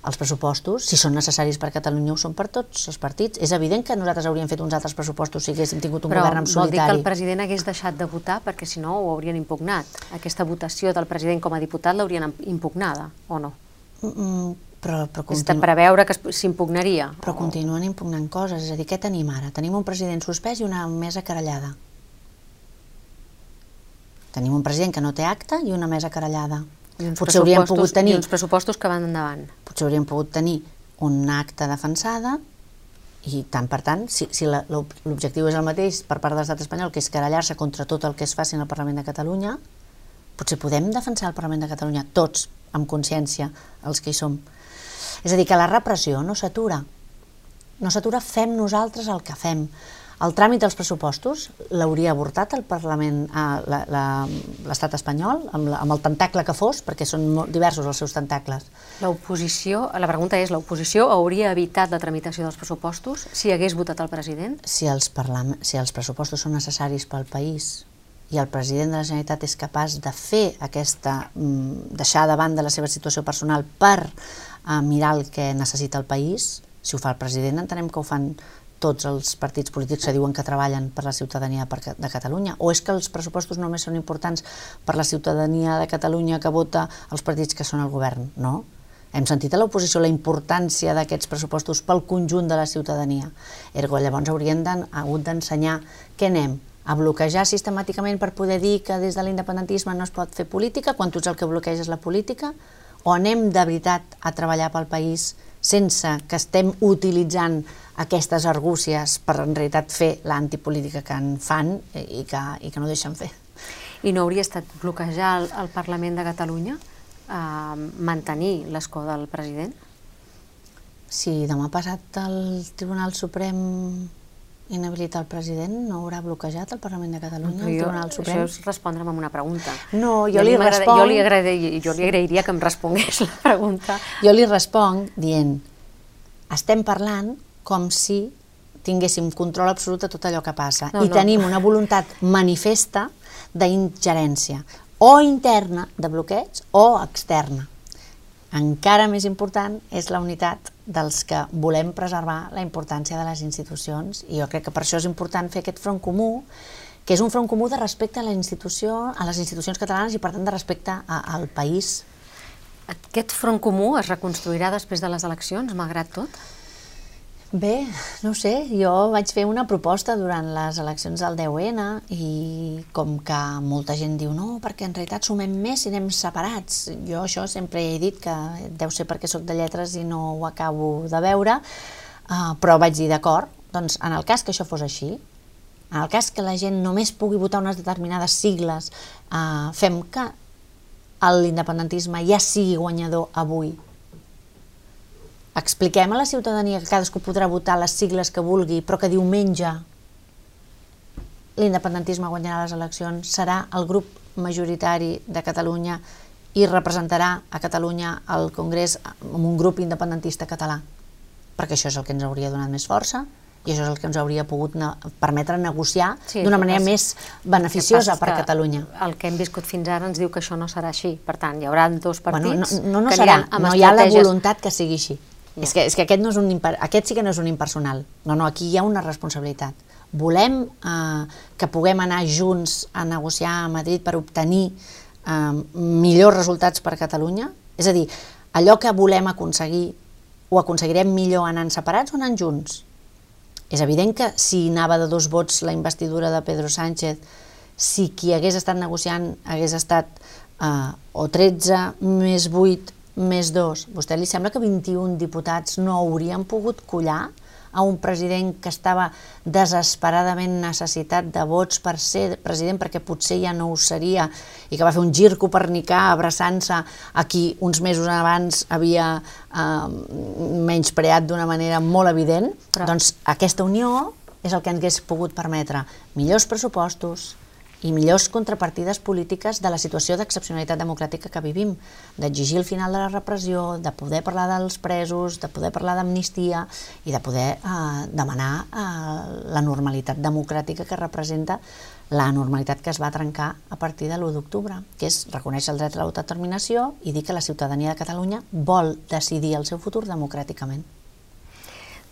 els pressupostos, si són necessaris per Catalunya, ho són per tots els partits. És evident que nosaltres hauríem fet uns altres pressupostos si haguéssim tingut un Però govern en solitari. Però vol dir que el president hagués deixat de votar perquè si no ho haurien impugnat. Aquesta votació del president com a diputat l'haurien impugnada, o no? Mm, mm però, però continu... És de preveure que s'impugnaria. Però o... continuen impugnant coses. És a dir, què tenim ara? Tenim un president suspès i una mesa carallada. Tenim un president que no té acte i una mesa carallada. Potser hauríem pogut tenir... I uns pressupostos que van endavant. Potser hauríem pogut tenir un acte defensada i tant per tant, si, si l'objectiu és el mateix per part de l'estat espanyol, que és querellar-se contra tot el que es faci en el Parlament de Catalunya, potser podem defensar el Parlament de Catalunya, tots, amb consciència, els que hi som. És a dir, que la repressió no s'atura. No s'atura, fem nosaltres el que fem. El tràmit dels pressupostos l'hauria avortat el Parlament, eh, l'estat espanyol, amb, la, amb el tentacle que fos, perquè són molt diversos els seus tentacles. L'oposició, la pregunta és, l'oposició hauria evitat la tramitació dels pressupostos si hagués votat el president? Si els, si els pressupostos són necessaris pel país i el president de la Generalitat és capaç de fer aquesta, mm, deixar de banda la seva situació personal per uh, mirar el que necessita el país, si ho fa el president entenem que ho fan tots els partits polítics que diuen que treballen per la ciutadania de Catalunya? O és que els pressupostos només són importants per la ciutadania de Catalunya que vota els partits que són al govern? No. Hem sentit a l'oposició la importància d'aquests pressupostos pel conjunt de la ciutadania. Ergo, llavors haurien hagut d'ensenyar què anem a bloquejar sistemàticament per poder dir que des de l'independentisme no es pot fer política quan tu el que bloqueges la política? O anem de veritat a treballar pel país sense que estem utilitzant aquestes argúcies per en realitat fer l'antipolítica que en fan i que, i que no deixen fer. I no hauria estat bloquejar el, el Parlament de Catalunya a mantenir l'escó del president? Si demà passat el Tribunal Suprem inhabilita el president, no haurà bloquejat el Parlament de Catalunya, el Tribunal Suprem? Això és respondre'm amb una pregunta. No, jo, jo li responc... Jo li, agradaria, jo li agrairia que em respongués la pregunta. Jo li responc dient, estem parlant com si tinguéssim control absolut de tot allò que passa no, i no. tenim una voluntat manifesta d'ingerència, o interna de bloqueig o externa. Encara més important és la unitat dels que volem preservar la importància de les institucions i jo crec que per això és important fer aquest front comú que és un front comú de respecte a la institució, a les institucions catalanes i per tant de respecte a, al país. Aquest front comú es reconstruirà després de les eleccions, malgrat tot? Bé, no sé, jo vaig fer una proposta durant les eleccions del 10N i com que molta gent diu no, perquè en realitat sumem més i anem separats. Jo això sempre he dit que deu ser perquè sóc de lletres i no ho acabo de veure, uh, però vaig dir d'acord, doncs en el cas que això fos així, en el cas que la gent només pugui votar unes determinades sigles, eh, fem que l'independentisme ja sigui guanyador avui. Expliquem a la ciutadania que cadascú podrà votar les sigles que vulgui, però que diumenge l'independentisme guanyarà les eleccions, serà el grup majoritari de Catalunya i representarà a Catalunya al Congrés amb un grup independentista català, perquè això és el que ens hauria donat més força, i això és el que ens hauria pogut ne permetre negociar sí, d'una manera més beneficiosa per a Catalunya. El que hem viscut fins ara ens diu que això no serà així. Per tant, hi haurà dos partits bueno, no, no, no que serà, no hi ha la voluntat que sigui així. Ja. És, que, és que aquest, no és un aquest sí que no és un impersonal. No, no, aquí hi ha una responsabilitat. Volem eh, que puguem anar junts a negociar a Madrid per obtenir eh, millors resultats per Catalunya? És a dir, allò que volem aconseguir ho aconseguirem millor anant separats o anant junts? És evident que si anava de dos vots la investidura de Pedro Sánchez, si qui hagués estat negociant hagués estat eh, o 13 més 8 més 2, vostè li sembla que 21 diputats no haurien pogut collar a un president que estava desesperadament necessitat de vots per ser president perquè potser ja no ho seria i que va fer un gir copernicà abraçant-se a qui uns mesos abans havia eh, menyspreat d'una manera molt evident, Però... doncs aquesta unió és el que ens hagués pogut permetre millors pressupostos, i millors contrapartides polítiques de la situació d'excepcionalitat democràtica que vivim, d'exigir el final de la repressió, de poder parlar dels presos, de poder parlar d'amnistia i de poder eh, demanar eh, la normalitat democràtica que representa la normalitat que es va trencar a partir de l'1 d'octubre, que és reconèixer el dret a l'autodeterminació i dir que la ciutadania de Catalunya vol decidir el seu futur democràticament.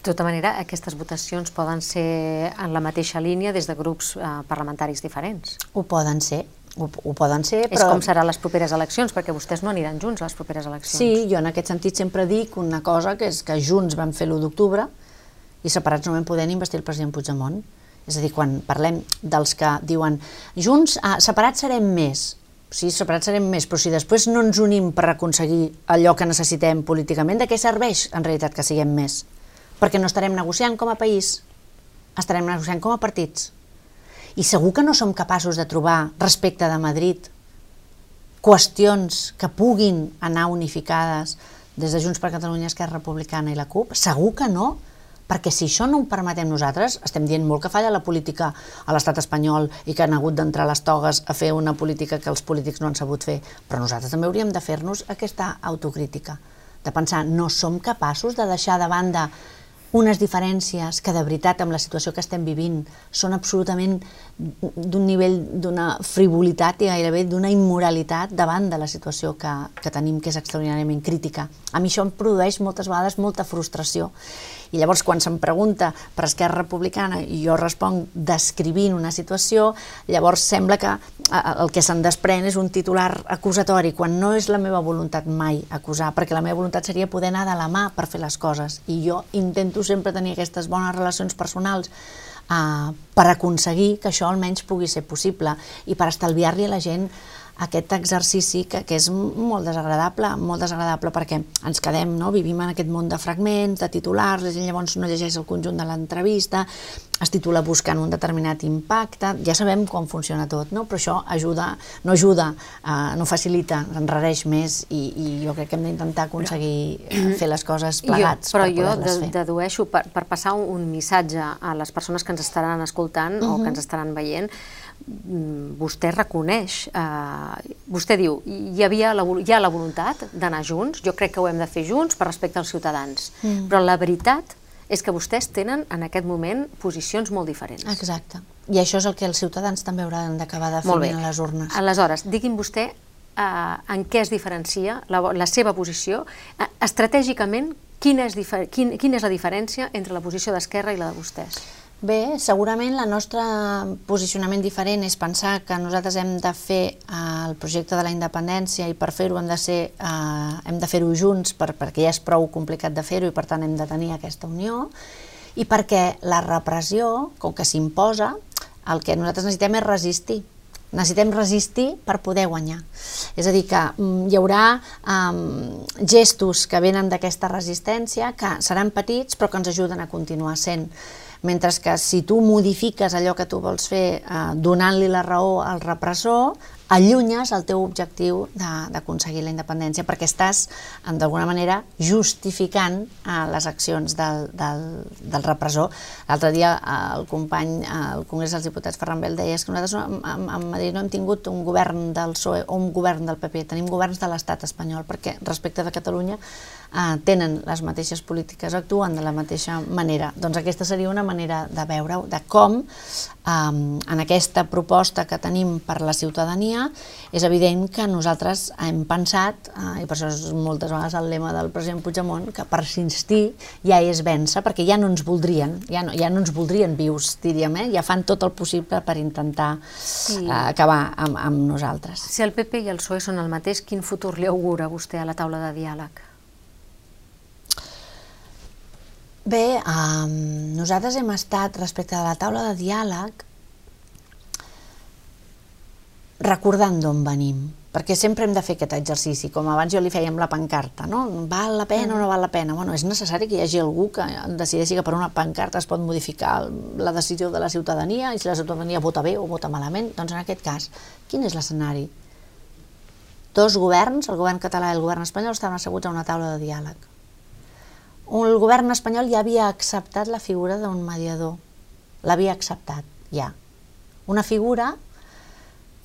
De tota manera, aquestes votacions poden ser en la mateixa línia des de grups eh, parlamentaris diferents. Ho poden ser, ho, ho poden ser, però... És com seran les properes eleccions, perquè vostès no aniran junts a les properes eleccions. Sí, jo en aquest sentit sempre dic una cosa, que és que junts vam fer l'1 d'octubre i separats no vam poder investir el president Puigdemont. És a dir, quan parlem dels que diuen junts, ah, separats serem més, sí, separats serem més, però si després no ens unim per aconseguir allò que necessitem políticament, de què serveix en realitat que siguem més? Perquè no estarem negociant com a país, estarem negociant com a partits. I segur que no som capaços de trobar, respecte de Madrid, qüestions que puguin anar unificades des de Junts per Catalunya, Esquerra Republicana i la CUP? Segur que no, perquè si això no ho permetem nosaltres, estem dient molt que falla la política a l'estat espanyol i que han hagut d'entrar les togues a fer una política que els polítics no han sabut fer, però nosaltres també hauríem de fer-nos aquesta autocrítica, de pensar, no som capaços de deixar de banda unes diferències que de veritat amb la situació que estem vivint són absolutament d'un nivell d'una frivolitat i gairebé d'una immoralitat davant de la situació que, que tenim que és extraordinàriament crítica. A mi això em produeix moltes vegades molta frustració i llavors quan se'm pregunta per Esquerra Republicana i jo responc descrivint una situació, llavors sembla que el que se'n desprèn és un titular acusatori, quan no és la meva voluntat mai acusar, perquè la meva voluntat seria poder anar de la mà per fer les coses. I jo intento sempre tenir aquestes bones relacions personals eh, per aconseguir que això almenys pugui ser possible i per estalviar-li a la gent aquest exercici que, que és molt desagradable, molt desagradable perquè ens quedem, no? vivim en aquest món de fragments, de titulars, la gent llavors no llegeix el conjunt de l'entrevista, es titula buscant un determinat impacte, ja sabem com funciona tot, no? però això ajuda, no ajuda, eh, no facilita, enrareix més i, i jo crec que hem d'intentar aconseguir però, eh, fer les coses plegats. Jo, però jo de, dedueixo, per, per passar un missatge a les persones que ens estaran escoltant uh -huh. o que ens estaran veient, vostè reconeix, eh, vostè diu, hi, havia la, hi ha la voluntat d'anar junts, jo crec que ho hem de fer junts per respecte als ciutadans, mm. però la veritat és que vostès tenen en aquest moment posicions molt diferents. Exacte. I això és el que els ciutadans també hauran d'acabar definint a les urnes. Aleshores, digui'm vostè eh, en què es diferencia la, la seva posició. Eh, estratègicament, quina és, quin, quina és la diferència entre la posició d'Esquerra i la de vostès? Bé, segurament el nostre posicionament diferent és pensar que nosaltres hem de fer eh, el projecte de la independència i per fer-ho hem de ser, eh, hem de fer-ho junts per, perquè ja és prou complicat de fer-ho i per tant hem de tenir aquesta unió i perquè la repressió, com que s'imposa, el que nosaltres necessitem és resistir. Necessitem resistir per poder guanyar. És a dir, que mm, hi haurà um, gestos que venen d'aquesta resistència que seran petits però que ens ajuden a continuar sent Mentre que si tu modifiques allò que tu vols fer eh, donant-li la raó al repressor, allunyes el teu objectiu d'aconseguir la independència perquè estàs, d'alguna manera, justificant eh, les accions del, del, del repressor. L'altre dia eh, el company al Congrés dels Diputats Ferran Bel deia que nosaltres a, a Madrid no hem tingut un govern del PSOE o un govern del PP, tenim governs de l'estat espanyol perquè respecte de Catalunya eh, tenen les mateixes polítiques, actuen de la mateixa manera. Doncs aquesta seria una manera de veure de com eh, en aquesta proposta que tenim per la ciutadania és evident que nosaltres hem pensat, eh, i per això és moltes vegades el lema del president Puigdemont, que per insistir ja és vèncer, perquè ja no ens voldrien, ja no, ja no ens voldrien vius, diríem, eh? ja fan tot el possible per intentar sí. eh, acabar amb, amb nosaltres. Si el PP i el PSOE són el mateix, quin futur li augura vostè a la taula de diàleg? Bé, um, nosaltres hem estat, respecte a la taula de diàleg, recordant d'on venim, perquè sempre hem de fer aquest exercici, com abans jo li amb la pancarta, no? Val la pena o no val la pena? Bueno, és necessari que hi hagi algú que decideixi que per una pancarta es pot modificar la decisió de la ciutadania i si la ciutadania vota bé o vota malament, doncs en aquest cas, quin és l'escenari? Dos governs, el govern català i el govern espanyol, estaven asseguts a una taula de diàleg el govern espanyol ja havia acceptat la figura d'un mediador. L'havia acceptat, ja. Una figura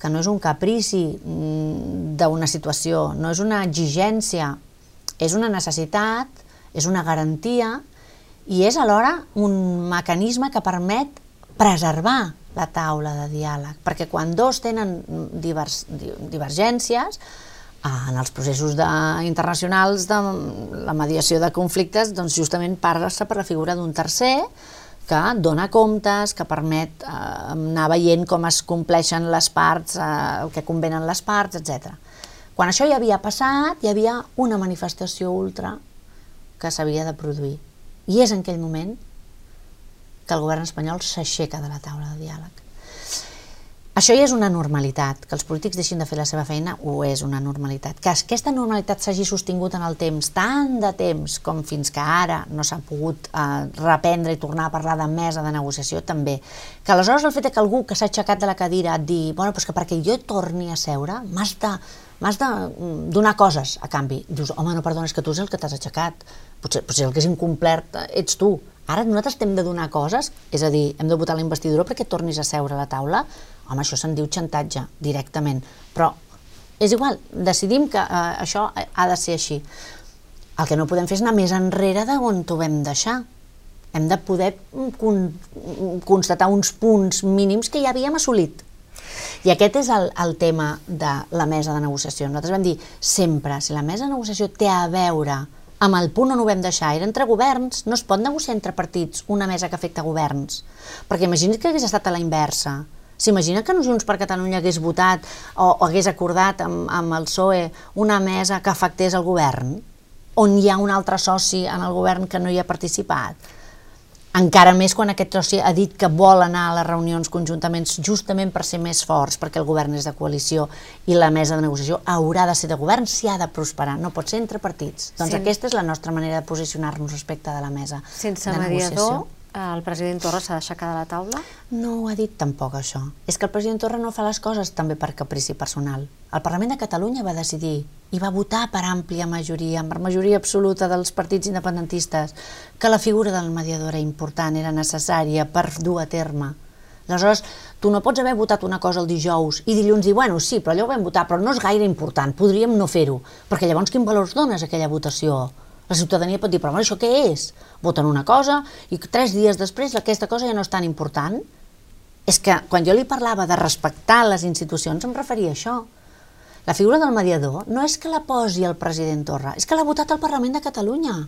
que no és un caprici mm, d'una situació, no és una exigència, és una necessitat, és una garantia i és alhora un mecanisme que permet preservar la taula de diàleg, perquè quan dos tenen divers, divergències, en els processos de, internacionals de la mediació de conflictes, doncs justament parla-se per la figura d'un tercer que dona comptes, que permet eh, anar veient com es compleixen les parts, eh, el que convenen les parts, etc. Quan això ja havia passat, hi havia una manifestació ultra que s'havia de produir. I és en aquell moment que el govern espanyol s'aixeca de la taula de diàleg. Això ja és una normalitat, que els polítics deixin de fer la seva feina ho és una normalitat. Que aquesta normalitat s'hagi sostingut en el temps, tant de temps com fins que ara no s'ha pogut eh, reprendre i tornar a parlar de mesa de negociació, també. Que aleshores el fet que algú que s'ha aixecat de la cadira et dir bueno, però que perquè jo torni a seure m'has de, m'has de mm, donar coses a canvi. Dius, home, no, perdona, és que tu és el que t'has aixecat. Potser, potser el que és incomplert ets tu. Ara nosaltres hem de donar coses, és a dir, hem de votar la investidura perquè tornis a seure a la taula, home, això se'n diu xantatge, directament. Però és igual, decidim que eh, això ha de ser així. El que no podem fer és anar més enrere d'on t'ho vam deixar. Hem de poder con constatar uns punts mínims que ja havíem assolit. I aquest és el, el tema de la mesa de negociació. Nosaltres vam dir sempre, si la mesa de negociació té a veure amb el punt on ho vam deixar, era entre governs, no es pot negociar entre partits una mesa que afecta governs, perquè imagina't que hagués estat a la inversa, S'imagina que no Junts per Catalunya hagués votat o, o hagués acordat amb, amb el PSOE una mesa que afectés el govern, on hi ha un altre soci en el govern que no hi ha participat? encara més quan aquest soci ha dit que vol anar a les reunions conjuntament justament per ser més forts, perquè el govern és de coalició i la mesa de negociació haurà de ser de govern si ha de prosperar, no pot ser entre partits. Doncs sí. aquesta és la nostra manera de posicionar-nos respecte de la mesa Sense de mediador, el president Torra s'ha d'aixecar de la taula? No ho ha dit tampoc això. És que el president Torra no fa les coses també per caprici personal. El Parlament de Catalunya va decidir i va votar per àmplia majoria, per majoria absoluta dels partits independentistes, que la figura del mediador era important, era necessària per dur a terme. Aleshores, tu no pots haver votat una cosa el dijous i dilluns dir, bueno, sí, però allò ho vam votar, però no és gaire important, podríem no fer-ho, perquè llavors quin valor dones aquella votació? La ciutadania pot dir, però això què és? Voten una cosa i tres dies després aquesta cosa ja no és tan important. És que quan jo li parlava de respectar les institucions em referia a això. La figura del mediador no és que la posi el president Torra, és que l'ha votat el Parlament de Catalunya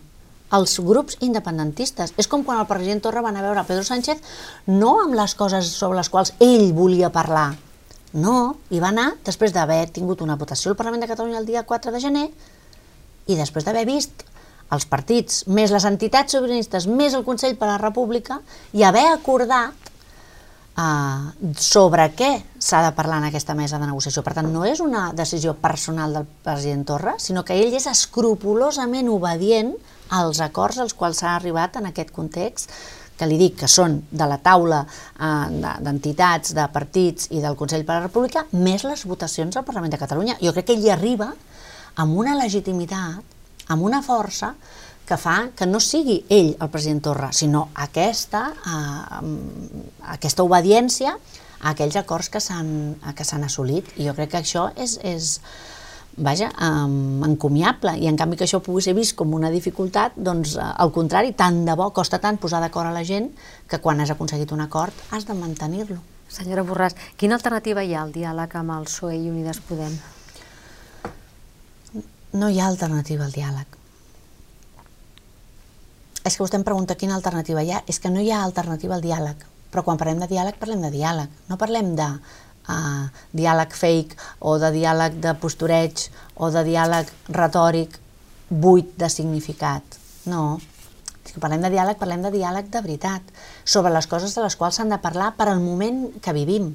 els grups independentistes. És com quan el president Torra va anar a veure Pedro Sánchez no amb les coses sobre les quals ell volia parlar. No, hi va anar després d'haver tingut una votació al Parlament de Catalunya el dia 4 de gener i després d'haver vist els partits, més les entitats sobiranistes, més el Consell per la República, i haver acordat eh, sobre què s'ha de parlar en aquesta mesa de negociació. Per tant, no és una decisió personal del president Torra, sinó que ell és escrupulosament obedient als acords als quals s'ha arribat en aquest context que li dic que són de la taula eh, d'entitats, de partits i del Consell per a la República, més les votacions al Parlament de Catalunya. Jo crec que ell hi arriba amb una legitimitat, amb una força, que fa que no sigui ell el president Torra, sinó aquesta, eh, aquesta obediència a aquells acords que s'han assolit. I jo crec que això és, és vaja, um, encomiable, i en canvi que això pugui ser vist com una dificultat, doncs uh, al contrari, tant de bo, costa tant posar d'acord a la gent que quan has aconseguit un acord has de mantenir-lo. Senyora Borràs, quina alternativa hi ha al diàleg amb el PSOE i Unides Podem? No hi ha alternativa al diàleg. És que vostè em pregunta quina alternativa hi ha. És que no hi ha alternativa al diàleg. Però quan parlem de diàleg, parlem de diàleg. No parlem de uh, diàleg fake o de diàleg de postureig o de diàleg retòric buit de significat. No, si parlem de diàleg, parlem de diàleg de veritat, sobre les coses de les quals s'han de parlar per al moment que vivim.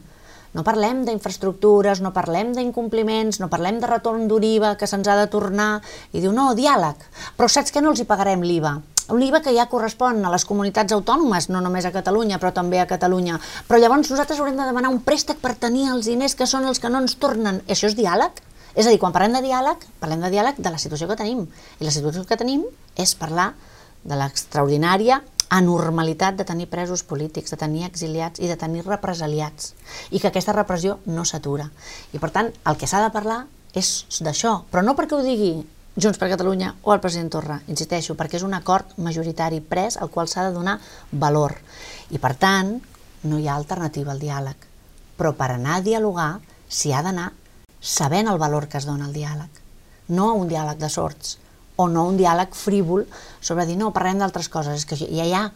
No parlem d'infraestructures, no parlem d'incompliments, no parlem de retorn d'IVA que se'ns ha de tornar, i diu, no, diàleg, però saps que no els hi pagarem l'IVA? un IVA que ja correspon a les comunitats autònomes, no només a Catalunya, però també a Catalunya. Però llavors nosaltres haurem de demanar un préstec per tenir els diners que són els que no ens tornen. I això és diàleg? És a dir, quan parlem de diàleg, parlem de diàleg de la situació que tenim. I la situació que tenim és parlar de l'extraordinària anormalitat de tenir presos polítics, de tenir exiliats i de tenir represaliats. I que aquesta repressió no s'atura. I per tant, el que s'ha de parlar és d'això, però no perquè ho digui Junts per Catalunya o el president Torra, insisteixo, perquè és un acord majoritari pres al qual s'ha de donar valor. I per tant, no hi ha alternativa al diàleg. Però per anar a dialogar s'hi ha d'anar sabent el valor que es dona al diàleg. No un diàleg de sorts, o no un diàleg frívol sobre dir no, parlem d'altres coses, és que ja hi ha,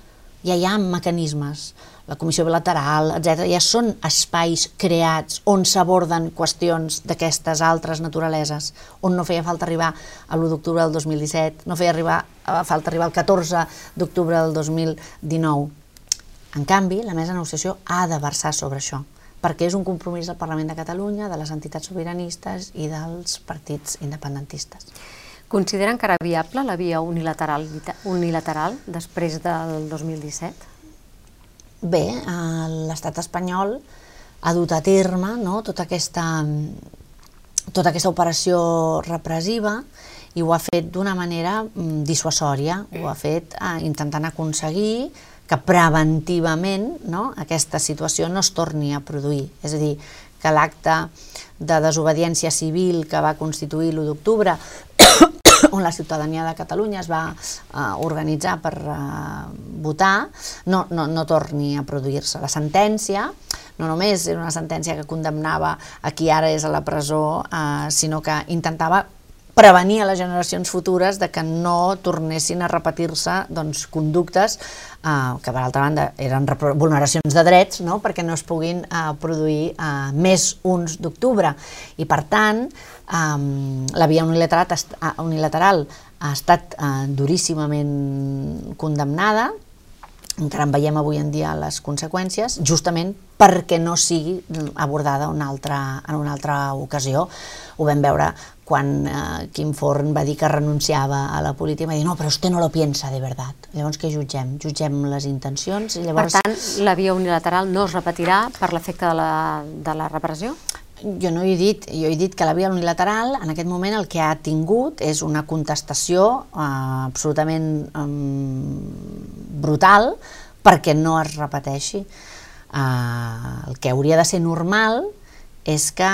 ja hi ha mecanismes la comissió bilateral, etc. ja són espais creats on s'aborden qüestions d'aquestes altres naturaleses, on no feia falta arribar a l'1 d'octubre del 2017, no feia arribar, eh, falta arribar al 14 d'octubre del 2019. En canvi, la mesa de negociació ha de versar sobre això, perquè és un compromís del Parlament de Catalunya, de les entitats sobiranistes i dels partits independentistes. Consideren que era viable la via unilateral, unilateral després del 2017? Bé, l'estat espanyol ha dut a terme no, tota, aquesta, tota aquesta operació repressiva i ho ha fet d'una manera mm, dissuasòria, ho ha fet eh, intentant aconseguir que preventivament no, aquesta situació no es torni a produir. És a dir, que l'acte de desobediència civil que va constituir l'1 d'octubre on la ciutadania de Catalunya es va uh, organitzar per uh, votar, no, no, no torni a produir-se. La sentència no només era una sentència que condemnava a qui ara és a la presó, uh, sinó que intentava prevenir a les generacions futures de que no tornessin a repetir-se doncs, conductes eh, que per altra banda eren vulneracions de drets no? perquè no es puguin eh, produir eh, més uns d'octubre i per tant eh, la via unilateral, unilateral ha estat eh, duríssimament condemnada encara en veiem avui en dia les conseqüències, justament perquè no sigui abordada una altra, en una altra ocasió. Ho vam veure quan eh, Quim Forn va dir que renunciava a la política, va dir, no, però vostè no lo piensa de veritat. Llavors, què jutgem? Jutgem les intencions? I llavors... Per tant, la via unilateral no es repetirà per l'efecte de, la, de la repressió? Jo no he dit, jo he dit que la via unilateral en aquest moment el que ha tingut és una contestació eh, absolutament eh, brutal perquè no es repeteixi. Eh, el que hauria de ser normal és que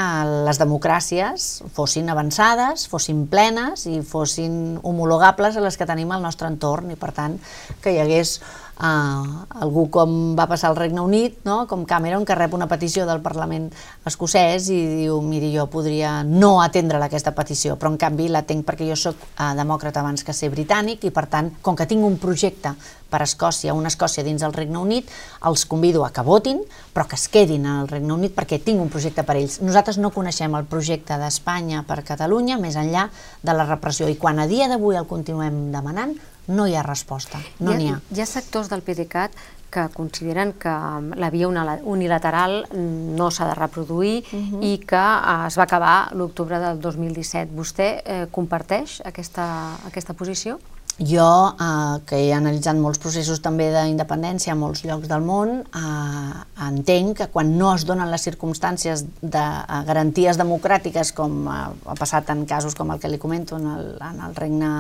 les democràcies fossin avançades, fossin plenes i fossin homologables a les que tenim al nostre entorn i per tant que hi hagués uh, algú com va passar al Regne Unit, no? com Cameron, que rep una petició del Parlament escocès i diu, miri, jo podria no atendre aquesta petició, però en canvi la tenc perquè jo sóc uh, demòcrata abans que ser britànic i per tant, com que tinc un projecte per Escòcia, una Escòcia dins del Regne Unit, els convido a que votin, però que es quedin al Regne Unit perquè tinc un projecte per ells. Nosaltres no coneixem el projecte d'Espanya per Catalunya més enllà de la repressió i quan a dia d'avui el continuem demanant, no hi ha resposta, no n'hi ha. Hi ha sectors del PDeCAT que consideren que la via unilateral no s'ha de reproduir uh. -huh. i que eh, es va acabar l'octubre del 2017. Vostè eh, comparteix aquesta, aquesta posició? Jo, eh, que he analitzat molts processos també d'independència a molts llocs del món, eh, entenc que quan no es donen les circumstàncies de eh, garanties democràtiques, com eh, ha passat en casos com el que li comento en el, en el Regne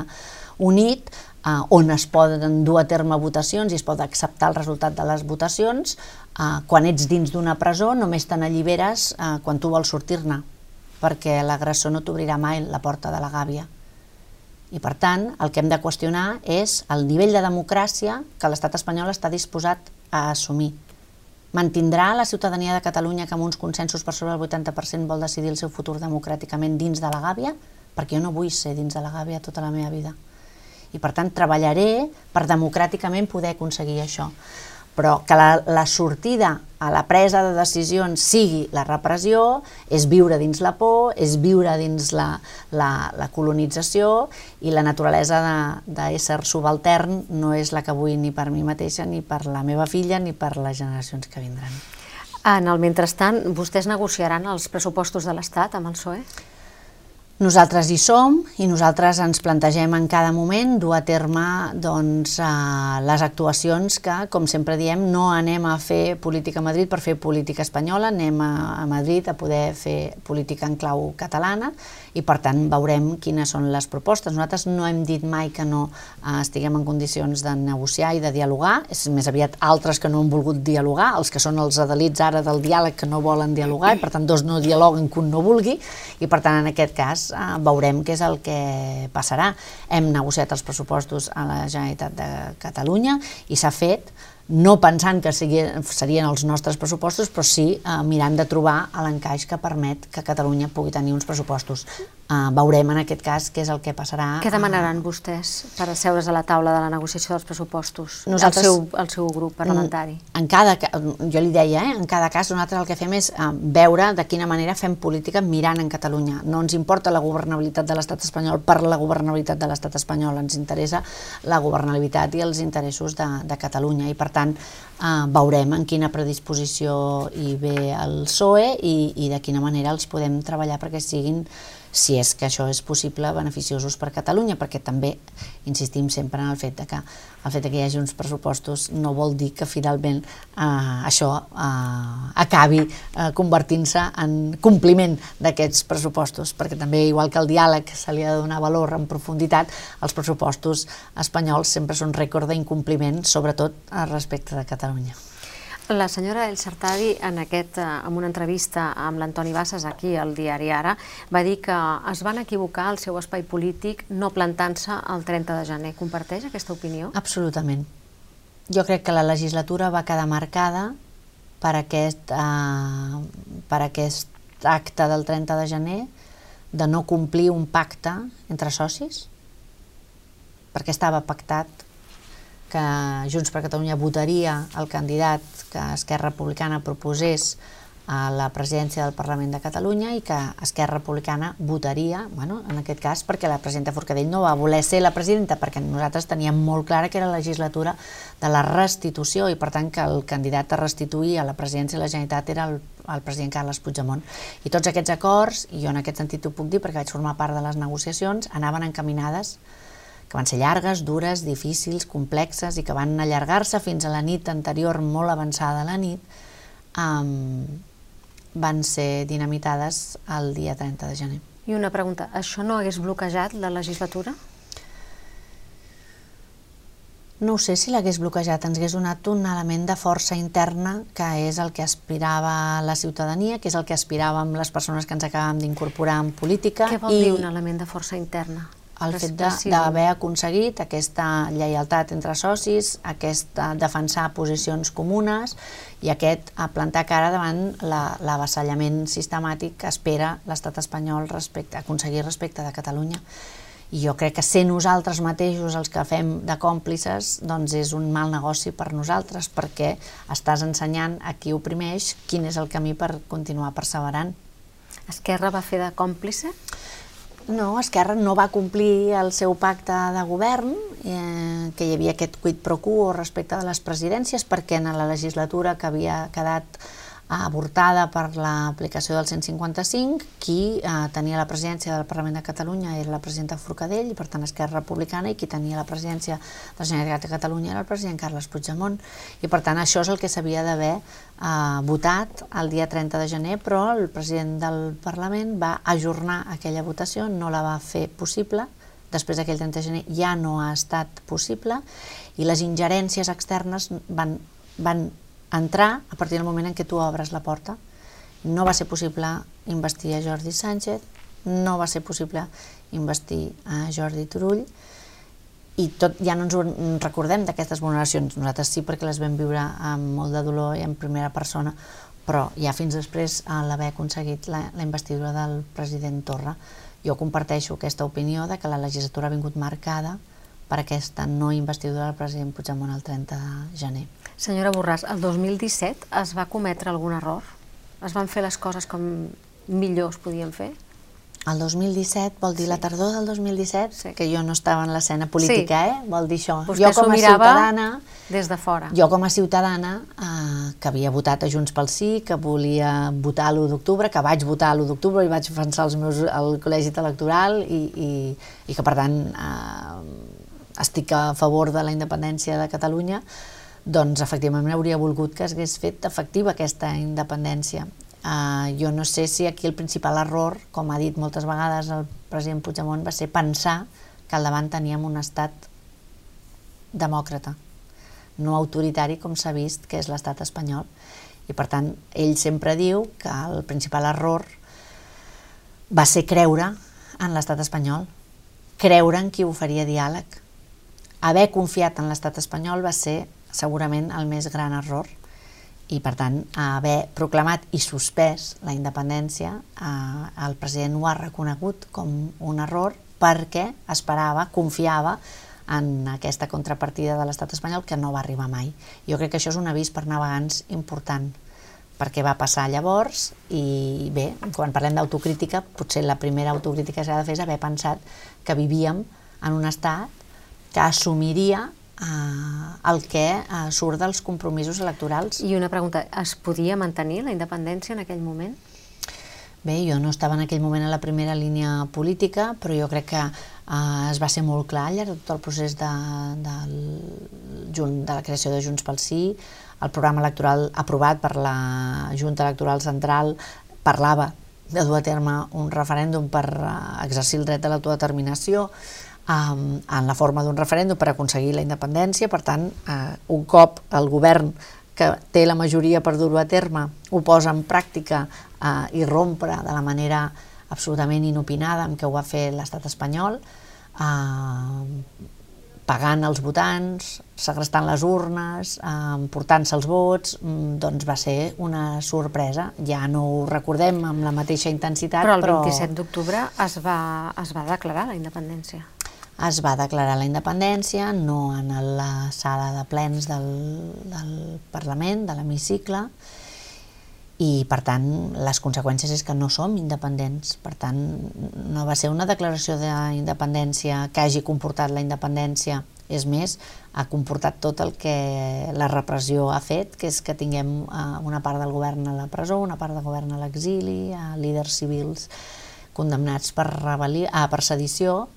Unit, eh, on es poden dur a terme votacions i es pot acceptar el resultat de les votacions, eh, quan ets dins d'una presó només te n'alliberes eh, quan tu vols sortir-ne, perquè l'agressor no t'obrirà mai la porta de la gàbia. I per tant, el que hem de qüestionar és el nivell de democràcia que l'estat espanyol està disposat a assumir. Mantindrà la ciutadania de Catalunya que amb uns consensos per sobre del 80% vol decidir el seu futur democràticament dins de la gàbia? Perquè jo no vull ser dins de la gàbia tota la meva vida. I per tant treballaré per democràticament poder aconseguir això però que la, la sortida a la presa de decisions sigui la repressió, és viure dins la por, és viure dins la, la, la colonització i la naturalesa d'ésser subaltern no és la que vull ni per mi mateixa, ni per la meva filla, ni per les generacions que vindran. En el mentrestant, vostès negociaran els pressupostos de l'Estat amb el PSOE? Nosaltres hi som i nosaltres ens plantegem en cada moment dur a terme doncs, eh, les actuacions que, com sempre diem, no anem a fer política a Madrid per fer política espanyola, anem a, a Madrid a poder fer política en clau catalana i per tant veurem quines són les propostes. Nosaltres no hem dit mai que no eh, estiguem en condicions de negociar i de dialogar, és més aviat altres que no han volgut dialogar, els que són els adalits ara del diàleg que no volen dialogar i per tant dos no dialoguen que un no vulgui i per tant en aquest cas eh, veurem què és el que passarà. Hem negociat els pressupostos a la Generalitat de Catalunya i s'ha fet no pensant que serien els nostres pressupostos, però sí eh, mirant de trobar l'encaix que permet que Catalunya pugui tenir uns pressupostos. Eh, veurem en aquest cas què és el que passarà. Què demanaran eh, vostès per asseure's a la taula de la negociació dels pressupostos? Nosaltres, el, seu, el seu grup parlamentari. En cada, jo li deia, eh, en cada cas nosaltres el que fem és eh, veure de quina manera fem política mirant en Catalunya. No ens importa la governabilitat de l'estat espanyol per la governabilitat de l'estat espanyol, ens interessa la governabilitat i els interessos de, de Catalunya i per tant eh, veurem en quina predisposició hi ve el PSOE i, i de quina manera els podem treballar perquè siguin si és que això és possible, beneficiosos per Catalunya, perquè també insistim sempre en el fet de que el fet de que hi hagi uns pressupostos no vol dir que finalment eh, això eh, acabi eh, convertint-se en compliment d'aquests pressupostos, perquè també, igual que el diàleg se li ha de donar valor en profunditat, els pressupostos espanyols sempre són rècord d'incompliment, sobretot respecte de Catalunya. La senyora El Sartadi, en, aquest, eh, en una entrevista amb l'Antoni Bassas aquí al diari Ara, va dir que es van equivocar al seu espai polític no plantant-se el 30 de gener. Comparteix aquesta opinió? Absolutament. Jo crec que la legislatura va quedar marcada per aquest, eh, per aquest acte del 30 de gener de no complir un pacte entre socis, perquè estava pactat que Junts per Catalunya votaria el candidat que Esquerra Republicana proposés a la presidència del Parlament de Catalunya i que Esquerra Republicana votaria, bueno, en aquest cas perquè la presidenta Forcadell no va voler ser la presidenta perquè nosaltres teníem molt clara que era la legislatura de la restitució i per tant que el candidat a restituir a la presidència de la Generalitat era el, el president Carles Puigdemont. I tots aquests acords, i jo en aquest sentit ho puc dir perquè vaig formar part de les negociacions, anaven encaminades que van ser llargues, dures, difícils, complexes i que van allargar-se fins a la nit anterior, molt avançada a la nit, um, van ser dinamitades el dia 30 de gener. I una pregunta, això no hagués bloquejat la legislatura? No sé si l'hagués bloquejat, ens hagués donat un element de força interna que és el que aspirava la ciutadania, que és el que aspiràvem les persones que ens acabàvem d'incorporar en política. Què vol i... dir un element de força interna? El fet d'haver aconseguit aquesta lleialtat entre socis, aquest defensar posicions comunes i aquest a plantar cara davant l'avassallament sistemàtic que espera l'estat espanyol respecte, aconseguir respecte de Catalunya. I jo crec que ser nosaltres mateixos els que fem de còmplices doncs és un mal negoci per nosaltres perquè estàs ensenyant a qui oprimeix quin és el camí per continuar perseverant. Esquerra va fer de còmplice? No, Esquerra no va complir el seu pacte de govern, eh, que hi havia aquest quid pro quo respecte de les presidències, perquè en la legislatura que havia quedat avortada per l'aplicació del 155, qui eh, tenia la presidència del Parlament de Catalunya era la presidenta Forcadell, i per tant Esquerra Republicana, i qui tenia la presidència de la Generalitat de Catalunya era el president Carles Puigdemont. I per tant això és el que s'havia d'haver eh, votat el dia 30 de gener, però el president del Parlament va ajornar aquella votació, no la va fer possible, després d'aquell 30 de gener ja no ha estat possible, i les ingerències externes van, van entrar a partir del moment en què tu obres la porta. No va ser possible investir a Jordi Sánchez, no va ser possible investir a Jordi Turull, i tot, ja no ens recordem d'aquestes vulneracions. Nosaltres sí perquè les vam viure amb molt de dolor i en primera persona, però ja fins després a l'haver aconseguit la, la investidura del president Torra, jo comparteixo aquesta opinió de que la legislatura ha vingut marcada per aquesta no investidura del president Puigdemont el 30 de gener. Senyora Borràs, el 2017 es va cometre algun error? Es van fer les coses com millor es podien fer? El 2017, vol dir sí. la tardor del 2017, sí. que jo no estava en l'escena política, sí. eh? vol dir això. Vostè jo com a ciutadana, des de fora. Jo com a ciutadana, eh, que havia votat a Junts pel Sí, que volia votar l'1 d'octubre, que vaig votar l'1 d'octubre i vaig defensar els meus, el col·legi electoral i, i, i que per tant eh, estic a favor de la independència de Catalunya, doncs efectivament hauria volgut que hagués fet efectiva aquesta independència. Uh, jo no sé si aquí el principal error, com ha dit moltes vegades el president Puigdemont, va ser pensar que al davant teníem un estat demòcrata, no autoritari com s'ha vist que és l'estat espanyol. I per tant, ell sempre diu que el principal error va ser creure en l'estat espanyol, creure en qui oferia diàleg. Haver confiat en l'estat espanyol va ser segurament el més gran error i per tant haver proclamat i suspès la independència eh, el president ho ha reconegut com un error perquè esperava, confiava en aquesta contrapartida de l'estat espanyol que no va arribar mai. Jo crec que això és un avís per navegants important perquè va passar llavors i bé, quan parlem d'autocrítica, potser la primera autocrítica que s'ha de fer és haver pensat que vivíem en un estat que assumiria el que eh, surt dels compromisos electorals. I una pregunta, es podia mantenir la independència en aquell moment? Bé, jo no estava en aquell moment a la primera línia política, però jo crec que eh, es va ser molt clar al llarg de tot el procés de, de, de, la creació de Junts pel Sí, el programa electoral aprovat per la Junta Electoral Central parlava de dur a terme un referèndum per eh, exercir el dret de l'autodeterminació, um, en la forma d'un referèndum per aconseguir la independència. Per tant, uh, un cop el govern que té la majoria per dur-ho a terme ho posa en pràctica uh, i rompre de la manera absolutament inopinada amb què ho va fer l'estat espanyol, uh, pagant els votants, segrestant les urnes, eh, portant-se els vots, mm, doncs va ser una sorpresa. Ja no ho recordem amb la mateixa intensitat, però... el 27 però... d'octubre es, va, es va declarar la independència es va declarar la independència, no en la sala de plens del, del Parlament, de l'hemicicle, i per tant les conseqüències és que no som independents, per tant no va ser una declaració d'independència que hagi comportat la independència, és més, ha comportat tot el que la repressió ha fet, que és que tinguem eh, una part del govern a la presó, una part del govern a l'exili, líders civils condemnats per, rebel·li, ah, per sedició,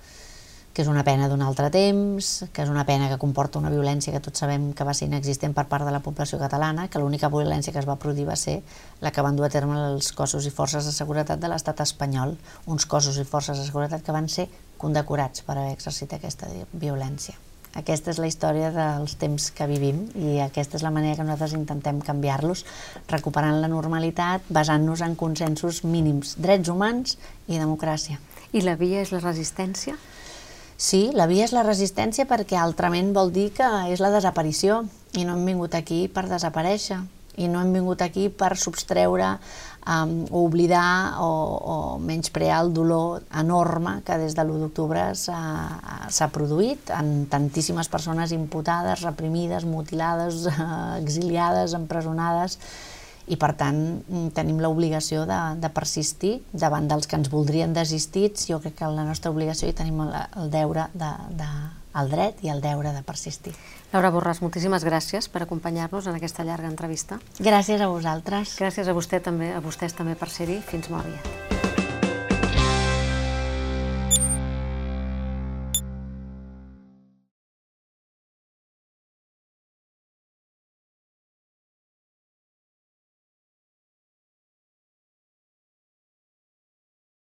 que és una pena d'un altre temps, que és una pena que comporta una violència que tots sabem que va ser inexistent per part de la població catalana, que l'única violència que es va produir va ser la que van dur a terme els cossos i forces de seguretat de l'estat espanyol, uns cossos i forces de seguretat que van ser condecorats per haver exercit aquesta violència. Aquesta és la història dels temps que vivim i aquesta és la manera que nosaltres intentem canviar-los, recuperant la normalitat, basant-nos en consensos mínims, drets humans i democràcia. I la via és la resistència? Sí, la via és la resistència perquè altrament vol dir que és la desaparició i no hem vingut aquí per desaparèixer i no hem vingut aquí per substreure um, o oblidar o, o menysprear el dolor enorme que des de l'1 d'octubre s'ha produït en tantíssimes persones imputades, reprimides, mutilades, exiliades, empresonades i per tant mm, tenim l'obligació de, de persistir davant dels que ens voldrien desistits, jo crec que la nostra obligació i tenim el, el deure de, de el dret i el deure de persistir. Laura Borràs, moltíssimes gràcies per acompanyar-nos en aquesta llarga entrevista. Gràcies a vosaltres. Gràcies a vostè també, a vostès també per ser-hi. Fins molt aviat.